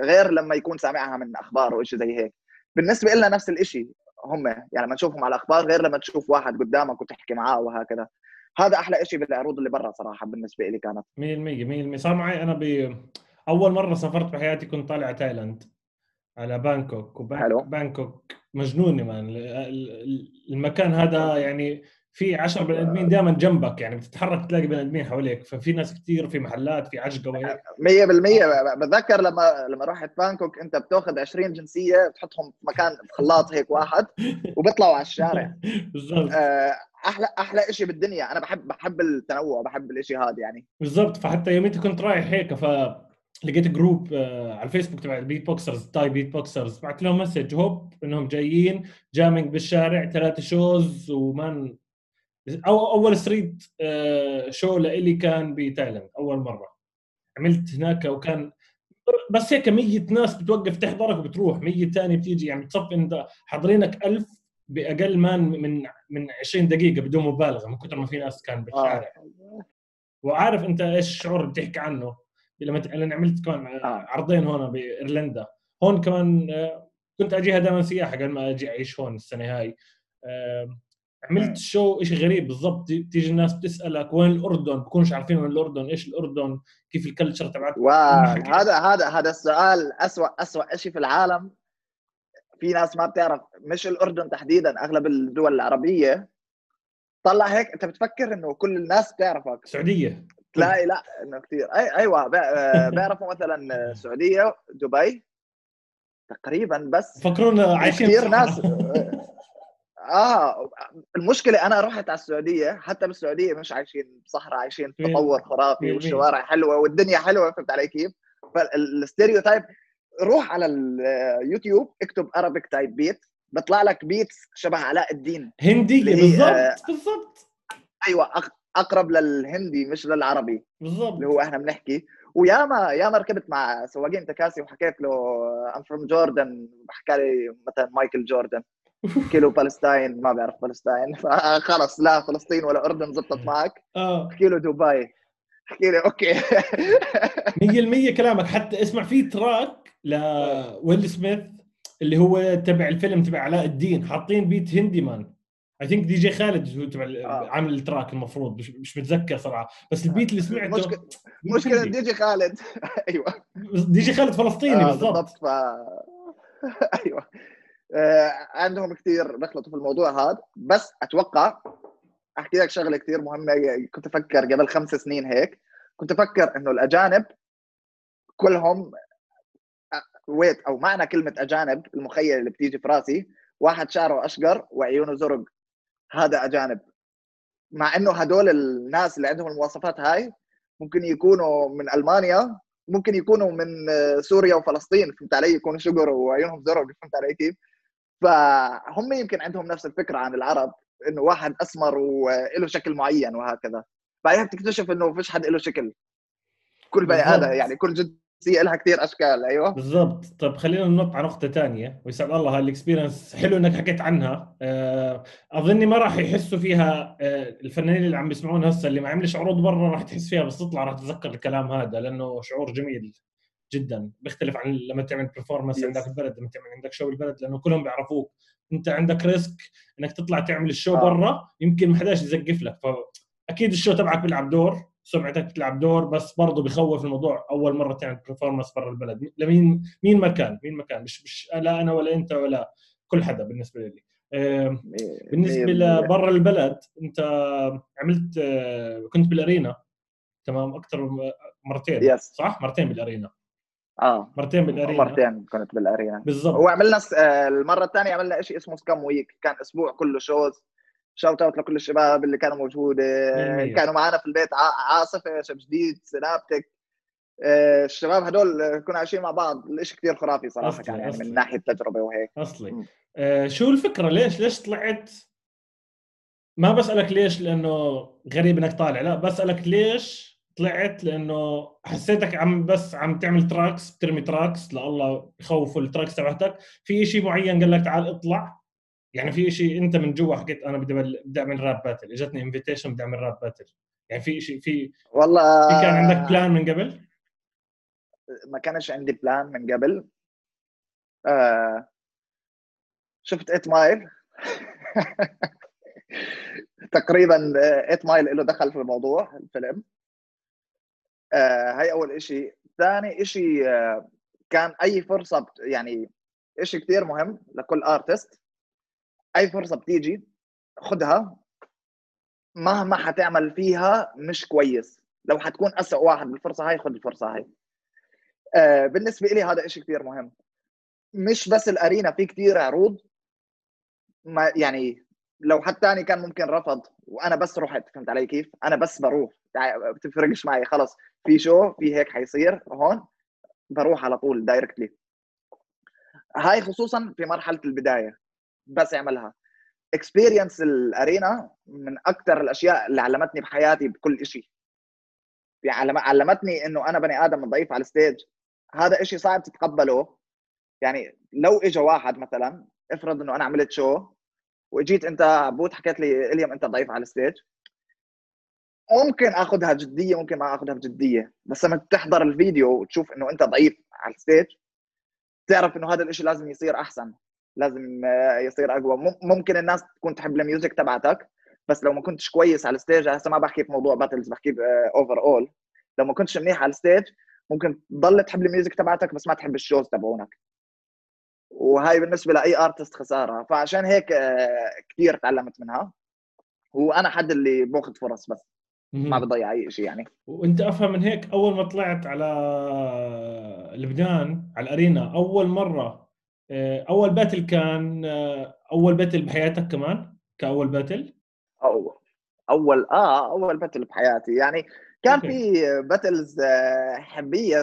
غير لما يكون سامعها من أخبار شيء زي هيك. بالنسبة لنا نفس الشيء هم يعني لما تشوفهم على الأخبار غير لما تشوف واحد قدامك وتحكي معاه وهكذا. هذا أحلى شيء بالعروض اللي برا صراحة بالنسبة لي كانت. 100% 100% صار معي أنا ب أول مرة سافرت بحياتي كنت طالع تايلاند على بانكوك وبانكوك مجنونة man. المكان هذا يعني في 10 بني آدمين دائما جنبك يعني بتتحرك تلاقي بني آدمين حواليك ففي ناس كثير في محلات في عجقه وهيك 100% بتذكر لما لما رحت بانكوك أنت بتأخذ 20 جنسية بتحطهم في مكان في خلاط هيك واحد وبيطلعوا على الشارع. بالضبط. آه، أحلى أحلى شيء بالدنيا. أنا بحب بحب التنوع بحب الشيء هذا يعني. بالضبط. فحتى يوميتي كنت رايح هيك ف لقيت جروب آه، على الفيسبوك تبع البيت بوكسرز تاي بيت بوكسرز بعت لهم مسج هوب إنهم جايين جامينج بالشارع ثلاثة شوز ومان أو أول ستريت آه، شو لإلي كان بتايلاند أول مرة. عملت هناك وكان بس هيك مية ناس بتوقف تحضرك وبتروح مية ثانية بتيجي. يعني بتصفي انت حاضرينك ألف بأقل ما من من 20 دقيقة بدون مبالغة من كثر ما في ناس كان بالشارع. آه. وعارف أنت إيش الشعور اللي بتحكي عنه؟ لما أنا عملت كمان آه. عرضين هون بإيرلندا. هون كمان آه، كنت أجيها دائما سياحة قبل ما أجي أعيش هون السنة هاي. عملت شو شيء غريب بالضبط تيجي الناس بتسألك وين الأردن؟ بكونش عارفين وين الأردن إيش الأردن؟ كيف الكلتشر تبعت؟ هذا هذا هذا السؤال اسوء اسوء شيء في العالم. في ناس ما بتعرف مش الأردن تحديدا أغلب الدول العربية. طلع هيك أنت بتفكر إنه كل الناس بتعرفك؟ السعوديه تلاقي لا إنه كثير أي أيوه بيعرفوا مثلا السعوديه دبي. تقريبا بس. فكرونا عايشين كثير ناس. آه المشكلة أنا رحت على السعودية حتى بالسعودية مش عايشين بصحراء عايشين تطور خرافي والشوارع حلوة والدنيا حلوة فهمت علي كيف؟ فالستيريو روح على اليوتيوب اكتب ارابيك تايب بيت بيطلع لك بيت شبه علاء الدين. هندي بالضبط بالضبط. أيوه أقرب للهندي مش للعربي. بالضبط. اللي هو إحنا بنحكي. وياما ياما ركبت مع سواقين تكاسي وحكيت له ام فروم جوردن حكى لي مثلا مايكل جوردن كيلو بالستاين ما بعرف بالستاين فخلص لا فلسطين ولا أردن زبطت معك. آه. احكي له دبي. احكي لي أوكي. 100% كلامك. حتى اسمع في track ل Will Smith اللي هو تبع الفيلم تبع علاء الدين. حاطين beat هندي man I think DJ Khaled هو تبع آه. عامل ال track المفروض. مش, مش متذكر صراحة. بس ال beat اللي سمعته مشكله مشكلة DJ Khaled. أيوه. DJ Khaled فلسطيني آه بالضبط. ف... أيوه. آه عندهم كثير بيخلطوا في الموضوع هذا. بس أتوقع أحكي لك شغلة كثير مهمة كنت أفكر قبل خمس سنين هيك كنت أفكر إنه الأجانب كلهم ويت أو معنى كلمة أجانب المخيل اللي بتيجي في راسي واحد شعره أشقر وعيونه زرق. هذا أجانب. مع إنه هدول الناس اللي عندهم المواصفات هاي ممكن يكونوا من ألمانيا ممكن يكونوا من سوريا وفلسطين فهمت علي؟ يكونوا شقر وعيونهم زرق فهمت علي كيف؟ فهم يمكن عندهم نفس الفكرة عن العرب إنه واحد أسمر وله شكل معين وهكذا. بعدين بتكتشف إنه فيش حد له شكل. كل بني آدم يعني كل جنسيه لها كثير أشكال أيوه. بالضبط. طيب خلينا ننط على نقطة ثانية ويسعد الله هالاكسبيرينس حلو إنك حكيت عنها. آه، أظني ما راح يحسوا فيها آه، الفنانين اللي عم بيسمعون هسه اللي ما عملش عروض برا راح تحس فيها بس تطلع راح تتذكر الكلام هذا لأنه شعور جميل. جدا بيختلف عن لما تعمل performance عندك البلد لما تعمل عندك show بالبلد لأنه كلهم بيعرفوك. أنت عندك risk إنك تطلع تعمل ال show آه. برا يمكن ما حداش يزقف لك. فاكيد ال show تبعك بيلعب دور سمعتك بتلعب دور بس برضه بخوف الموضوع. أول مرة تعمل performance برا البلد. لمين مين ما كان مين ما كان مش مش لا أنا ولا أنت ولا كل حدا بالنسبة لي. بالنسبة لبرا البلد أنت عملت آه، كنت بال arena. تمام؟ أكثر مرتين. yes. صح؟ مرتين بال arena. آه. مرتين بال arena. مرتين كنت بال arena. بالضبط. وعملنا آه، المرة الثانية عملنا شيء اسمه scam week كان أسبوع كله shows shout out لكل الشباب اللي كانوا موجودة. كانوا معنا في البيت. عاصفة شب جديد سنابتك آه، الشباب هدول كنا عايشين مع بعض. الشيء كثير خرافي صراحة أصلي كان يعني أصلي. من ناحية تجربه وهيك. أصلي. آه شو الفكرة؟ ليش ليش طلعت؟ ما بسألك ليش لأنه غريب إنك طالع. لا بسألك ليش طلعت لأنه حسيتك عم بس عم تعمل tracks بترمي tracks لله يخوفوا ال tracks تبعتك. في شيء معين قال لك تعال اطلع. يعني في شيء أنت من جوا حكيت أنا بدي بدي أعمل rap battle إجتني invitation بدي أعمل rap battle يعني في شيء في والله في كان عندك plan من قبل؟ ما كانش عندي plan من قبل. آه شفت 8 Mile تقريبا 8 Mile له دخل في الموضوع الفيلم. آه هاي أول شيء ثاني شيء آه كان أي فرصة يعني شيء كثير مهم لكل artist أي فرصة بتيجي خذها مهما حتعمل فيها مش كويس. لو حتكون اسوء واحد بالفرصة هاي خذ الفرصة هاي. آه بالنسبة لي هذا شيء كثير مهم. مش بس ال Arena في كثير عروض. ما يعني لو حد ثاني كان ممكن رفض وأنا بس رحت. فهمت علي كيف؟ أنا بس بروح. بتفرقش معي خلص. في show في هيك حيصير هون بروح على طول directly هاي خصوصا في مرحلة البداية بس اعملها. experience ال Arena من أكثر الأشياء اللي علمتني بحياتي بكل شيء يعني علمتني إنه أنا بني آدم ضعيف على ال stage هذا شيء صعب تتقبله. يعني لو اجى واحد مثلا افرض إنه أنا عملت show وإجيت أنت عبود حكيت لي اليوم أنت ضعيف على ال stage ممكن آخذها جدية ممكن ما آخذها بجدية. بس لما تحضر الفيديو وتشوف إنه أنت ضعيف على ال stage تعرف إنه هذا الشيء لازم يصير أحسن. لازم آه، يصير أقوى. ممكن الناس تكون تحب ال music تبعتك بس لو ما كنتش كويس على ال stage هسه ما بحكي في موضوع battles بحكي overall لو ما كنتش منيح على ال stage ممكن تضل تحب ال music تبعتك بس ما تحب ال shows تبعونك. وهاي بالنسبة لأي artist خسارة. فعشان هيك آه، كثير تعلمت منها. وأنا حد اللي بأخذ فرص بس. ما بضيع أي شيء يعني. وأنت أفهم من هيك أول ما طلعت على لبنان على ال Arena أول مرة آه، أول battle كان آه، أول battle بحياتك كمان؟ كأول battle؟ اول أول آه أول battle بحياتي. يعني كان في battles حبية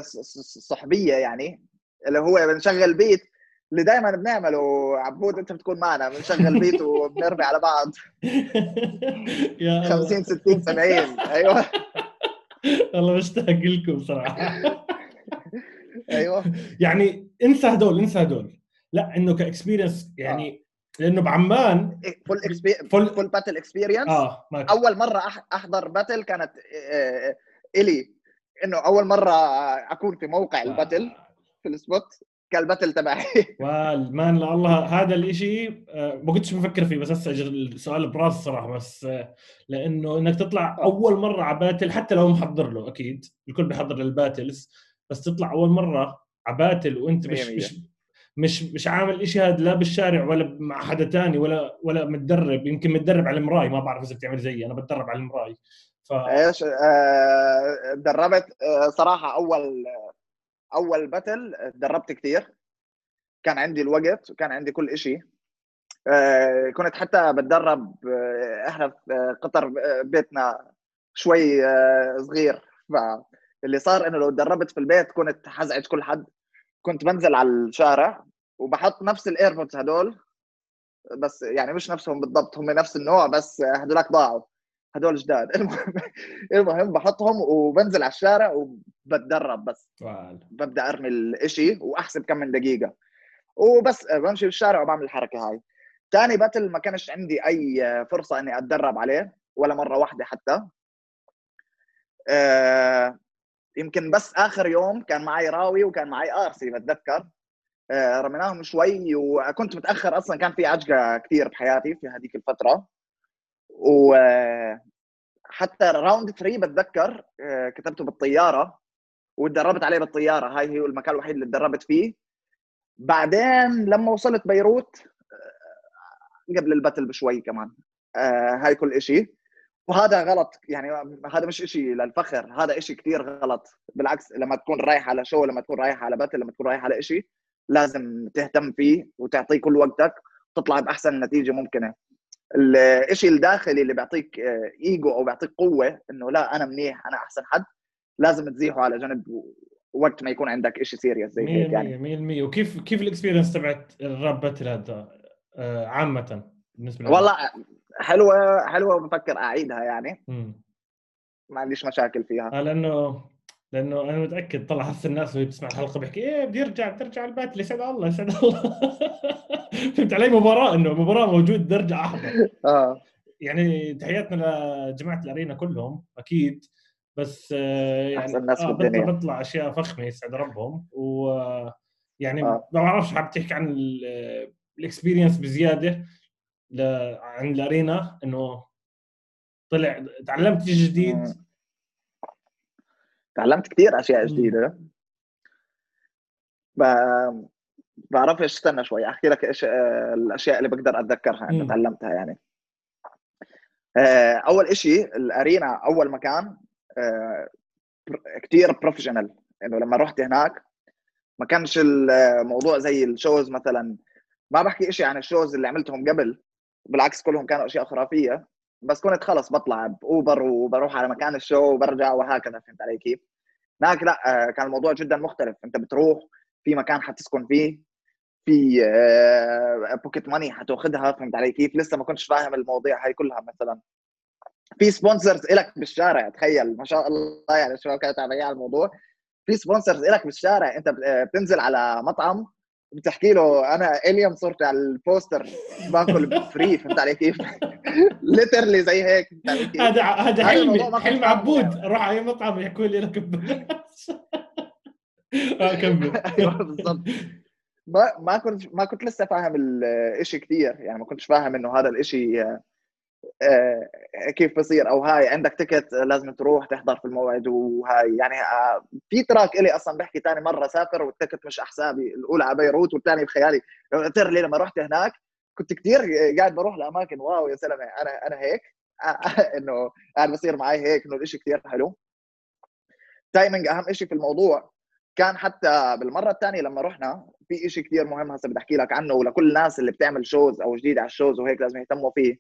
صحبية يعني اللي هو بنشغل beat اللي دائما بنعمله. عبود أنت بتكون معنا بنشغل beat وبنرمي على بعض. يا 50 60 70 أيوه. والله مشتاق لكم صراحة. أيوه. يعني انسى هدول انسى هدول. لا إنه ك experience يعني آه. لأنه بعمان full full full battle experience آه أول مرة أحضر battle كانت آه، آه، إلي. إنه أول مرة أكون في موقع ال battle في ال spot كال battle تبعي. وأمان الله هذا الإشي آه، ما كنتش مفكر فيه بس هسه السؤال براسي صراحة بس آه، لأنه إنك تطلع أول مرة على battle حتى لو محضر له أكيد. الكل بيحضر لل battles بس تطلع أول مرة على باتل وأنت مش مش مش مش عامل شيء هذا لا بالشارع ولا مع حدا تاني ولا ولا متدرب يمكن متدرب على المراي ما بعرف إذا بتعمل زيي أنا بتدرب على المراي. ف إيش آه دربت آه صراحة أول أول باتل تدربت كثير كان عندي الوقت وكان عندي كل شيء آه، كنت حتى بتدرب آه، إحنا في آه، قطر بيتنا شوي صغير. فاللي صار إنه لو تدربت في البيت كنت حزعج كل حد. كنت بنزل على الشارع وبحط نفس ال AirPods هدول بس يعني مش نفسهم بالضبط هم نفس النوع بس هدولك ضاعوا. هدول جداد. المهم المهم بحطهم وبنزل على الشارع وبتدرب بس. وعال. ببدأ أرمي الإشي وأحسب كم من دقيقة. وبس بمشي بالشارع وبعمل الحركة هاي. ثاني battle ما كانش عندي أي فرصة إني أتدرب عليه ولا مرة واحدة حتى. آه يمكن بس آخر يوم كان معي راوي وكان معي ارسي بتذكر. آه رميناهم شوي وكنت متأخر أصلا كان في عجقة كثير بحياتي في هذيك الفترة. وحتى راوند 3 بتذكر آه، كتبته بالطيارة وتدربت عليه بالطيارة. هاي هي المكان الوحيد اللي تدربت فيه. بعدين لما وصلت بيروت آه، قبل البتل بشوي كمان. آه، هاي كل شيء وهذا غلط يعني هذا مش شيء للفخر هذا شيء كثير غلط. بالعكس لما تكون رايح على show لما تكون رايح على battle لما تكون رايح على شيء لازم تهتم فيه وتعطيه كل وقتك وتطلع بأحسن نتيجة ممكنة. الشيء الداخلي اللي بيعطيك إيجو أو بيعطيك قوة إنه لا أنا منيح أنا أحسن حد لازم تزيحه على جنب وقت ما يكون عندك شيء serious زي هيك يعني. 100% وكيف كيف ال experience تبعت ال rap battle هذا؟ آه، عامة بالنسبة لك. والله حلوة حلوة وبفكر أعيدها يعني. م. ما عنديش مشاكل فيها. آه لأنه لأنه أنا متأكد طلع هسه الناس وهي بتسمع الحلقة بيحكي إيه بدي ارجع بدي ارجع الباتل يسعد الله يسعد الله. فهمت علي؟ مباراة إنه مباراة موجود بدي ارجع احضر آه. يعني تحياتنا لجماعة الأرينا كلهم أكيد. بس آه، يعني أحسن ناس آه بالدنيا بيطلع أشياء فخمة يسعد ربهم. ويعني آه. ما بعرفش حاب تحكي عن ال experience بزيادة عن ال Arena إنه طلع تعلمت شيء جديد. تعلمت كثير أشياء جديدة. ب... بعرفش استنى شوي أحكي لك إيش الأشياء اللي بقدر أتذكرها انه تعلمتها يعني. آه، أول إشي ال Arena أول مكان آه، كتير professional إنه لما رحت هناك ما كانش الموضوع زي ال shows مثلا. ما بحكي إشي عن ال shows اللي عملتهم قبل بالعكس كلهم كانوا أشياء خرافية. بس كنت خلص بطلع ب Uber وبروح على مكان ال show وبرجع وهكذا فهمت علي كيف؟ هناك لا كان الموضوع جدا مختلف أنت بتروح في مكان حتسكن فيه في pocket money حتأخذها فهمت علي كيف؟ لسه ما كنتش فاهم المواضيع هاي كلها مثلا في sponsors لك بالشارع تخيل ما شاء الله يعني الشباب كانت على الموضوع في sponsors لك بالشارع أنت بتنزل على مطعم بتحكي له أنا إليوم صرت على ال poster باكل free فهمت علي كيف؟ literally زي هيك هذا هذا حلمي حلم عبود. أروح على أي مطعم يحكوا لي لك آه كمل. أيوه بالضبط. ما ما كنت ما كنت لسه فاهم الشيء كثير يعني ما كنتش فاهم إنه هذا الشيء كيف بصير؟ أو هاي عندك ticket لازم تروح تحضر في الموعد وهاي. يعني آه، في track إلي أصلا بحكي ثاني مرة سافر وال ticket مش ع حسابي الأولى على بيروت والثانيه بخيالي. لي لما رحت هناك كنت كثير قاعد بروح لأماكن. wow يا زلمه أنا أنا هيك. إنه قاعد بصير معي هيك إنه الشيء كثير حلو. timing أهم شيء في الموضوع. كان حتى بالمرة الثانية لما رحنا في شيء كثير مهم هسه بدي أحكي لك عنه ولكل الناس اللي بتعمل shows أو جديد على ال shows وهيك لازم يهتموا فيه.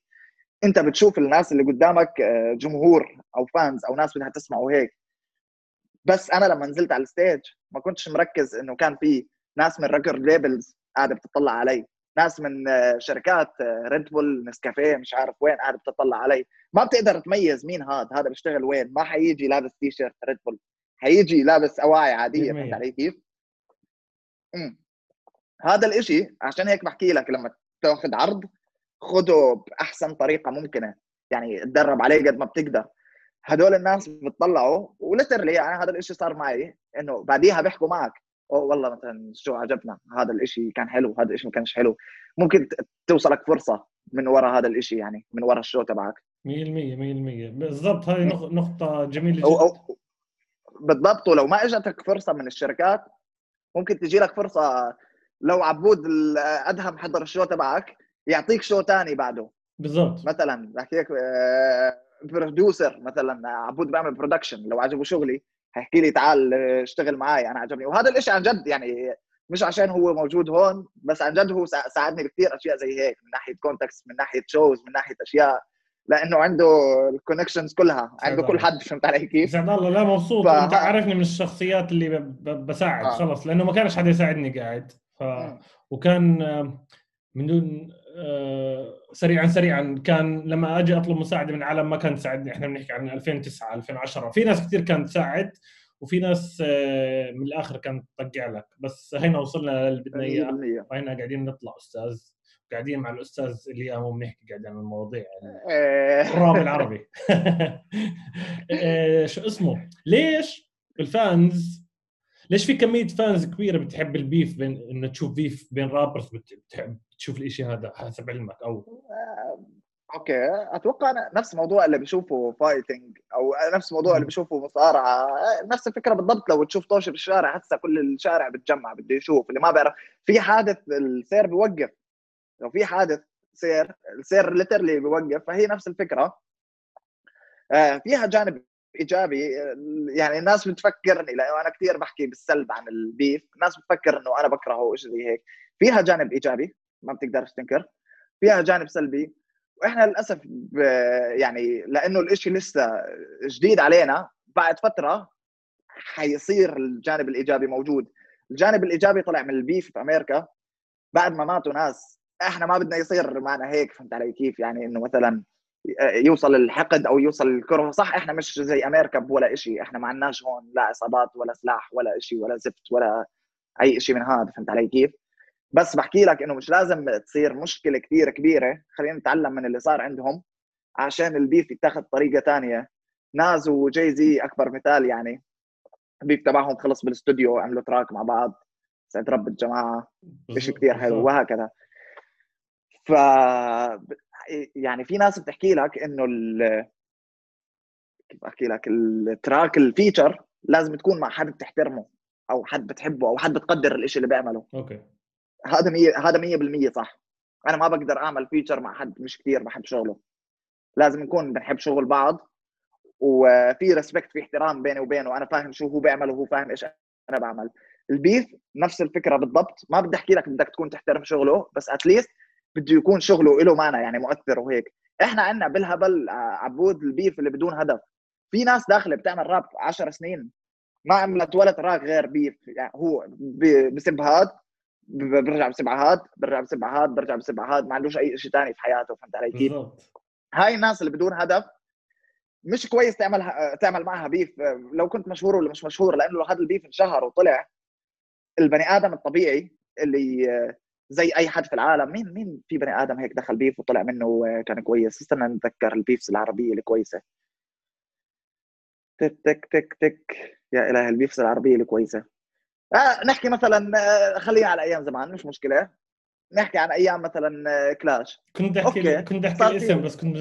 انت بتشوف الناس اللي قدامك آه، جمهور أو fans أو ناس بدها تسمع وهيك بس أنا لما نزلت على ال stage ما كنتش مركز انه كان في ناس من record labels قاعدة بتطلع علي. ناس من آه، شركات ريد بول نسكافيه مش عارف وين قاعدة بتطلع علي. ما بتقدر تميز مين هذا هذا بيشتغل وين. ما حيجي لابس تي شيرت ريد بول حيجي لابس أواعي عادية فهمت علي كيف؟ هذا الإشي عشان هيك بحكي لك لما تاخذ عرض خده بأحسن طريقة ممكنة. يعني تدرب عليه قد ما بتقدر. هدول الناس بتطلعوا و literally يعني هذا الشيء صار معي إنه بعديها بيحكوا معك أو والله مثلا شو عجبنا هذا الشيء كان حلو هذا الشيء ما كانش حلو. ممكن توصلك فرصة من وراء هذا الشيء يعني من وراء ال show تبعك. 100% 100% بالضبط هذه نقطة جميلة جدا. أو أو بالضبط ولو ما إجتك فرصة من الشركات ممكن تجي لك فرصة لو عبود أدهم حضر ال show تبعك يعطيك show ثاني بعده. بالضبط. مثلا بحكي لك producer مثلا عبود بعمل production لو عجبه شغلي حيحكي لي تعال اشتغل معي أنا عجبني. وهذا الشيء عن جد يعني مش عشان هو موجود هون بس عن جد هو ساعدني بكثير أشياء زي هيك من ناحية contacts من ناحية shows من ناحية أشياء. لأنه عنده ال connections كلها عنده كل حد فهمت علي كيف؟ سعد الله لا مبسوط. ف... أنت عارفني من الشخصيات اللي بساعد آه. خلص. لأنه ما كانش حدا يساعدني قاعد. ف... وكان من دون آه، سريعا سريعا. كان لما أجي أطلب مساعدة من عالم ما كان تساعدني. إحنا بنحكي عن 2009 2010 في ناس كثير كانت تساعد وفي ناس آه، من الآخر كانت تطقع لك. بس هينا وصلنا اللي بدنا اياه وهنا قاعدين نطلع أستاذ قاعدين مع الأستاذ اليوم وبنحكي قاعد عن المواضيع الراب العربي. آه، شو اسمه؟ ليش ال fans ليش في كمية fans كبيرة بتحب ال beef بين إنه تشوف beef بين rappers بتحب تشوف الشيء هذا؟ حسب علمك أو آه، okay. أتوقع نفس موضوع اللي بيشوفوا fighting أو نفس موضوع اللي بيشوفوا مصارعة. نفس الفكرة بالضبط. لو تشوف طوشه في الشارع هسه كل الشارع بتجمع بده يشوف. اللي ما بيعرف في حادث السير بيوقف. لو في حادث سير السير literally بيوقف فهي نفس الفكرة. آه، فيها جانب إيجابي يعني الناس بتفكرني لأنه أنا كثير بحكي بالسلب عن البيف الناس بتفكر إنه أنا بكرهه وشيء زي هيك. فيها جانب إيجابي ما بتقدرش تنكر. فيها جانب سلبي وإحنا للأسف يعني لأنه الإشي لسه جديد علينا بعد فترة حيصير الجانب الإيجابي موجود. الجانب الإيجابي طلع من البيف في أمريكا. بعد ما ماتوا ناس إحنا ما بدنا يصير معنا هيك فهمت علي كيف؟ يعني إنه مثلا يوصل الحقد أو يوصل الكره. صح إحنا مش زي أمريكا ولا شيء إحنا ما عندناش هون لا إصابات ولا سلاح ولا شيء ولا زفت ولا أي شيء من هذا. فهمت علي كيف؟ بس بحكي لك إنه مش لازم تصير مشكلة كثير كبيرة. خلينا نتعلم من اللي صار عندهم عشان ال beef يتاخذ طريقة ثانية ناز وجاي زي أكبر مثال يعني. ال beef تبعهم خلص بالاستوديو عملوا track مع بعض. سعد رب الجماعة. شيء كثير حلو وهكذا. ف يعني في ناس بتحكي لك إنه ال... كيف أحكي لك ال track ال feature لازم تكون مع حد بتحترمه أو حد بتحبه أو حد بتقدر الشيء اللي بيعمله. okay. هذا مية هذا 100% صح. أنا ما بقدر أعمل feature مع حد مش كثير بحب شغله. لازم نكون بنحب شغل بعض وفي respect في احترام بيني وبينه. أنا فاهم شو هو بيعمل وهو فاهم إيش أنا بعمل. ال beef نفس الفكرة بالضبط. ما بدي أحكي لك بدك تكون تحترم شغله بس at least بده يكون شغله له معنى يعني مؤثر وهيك. إحنا عندنا بالهبل عبود ال beef اللي بدون هدف. في ناس داخلة بتعمل راب 10 سنين ما عملت ولا track غير beef يعني هو بسب هاد برجع بسب هاد برجع بسب هاد برجع بسب هاد ما عندوش أي شيء ثاني في حياته فهمت علي كيف؟ هاي الناس اللي بدون هدف مش كويس تعمل تعمل معها beef. لو كنت مشهور ولا مش مشهور لأنه لو هذا ال beef انشهر وطلع البني آدم الطبيعي اللي زي أي حد في العالم. مين مين في بني آدم هيك دخل beef وطلع منه كان كويس؟ استنى نتذكر ال beefs العربية اللي كويسه تك تك تك تك. يا اله ال beefs العربية اللي كويسه آه نحكي مثلا آه، خلينا على أيام زمان مش مشكلة. نحكي عن أيام مثلا آه، كلاش. كنت أحكي. كنت أحكي الاسم بس كنت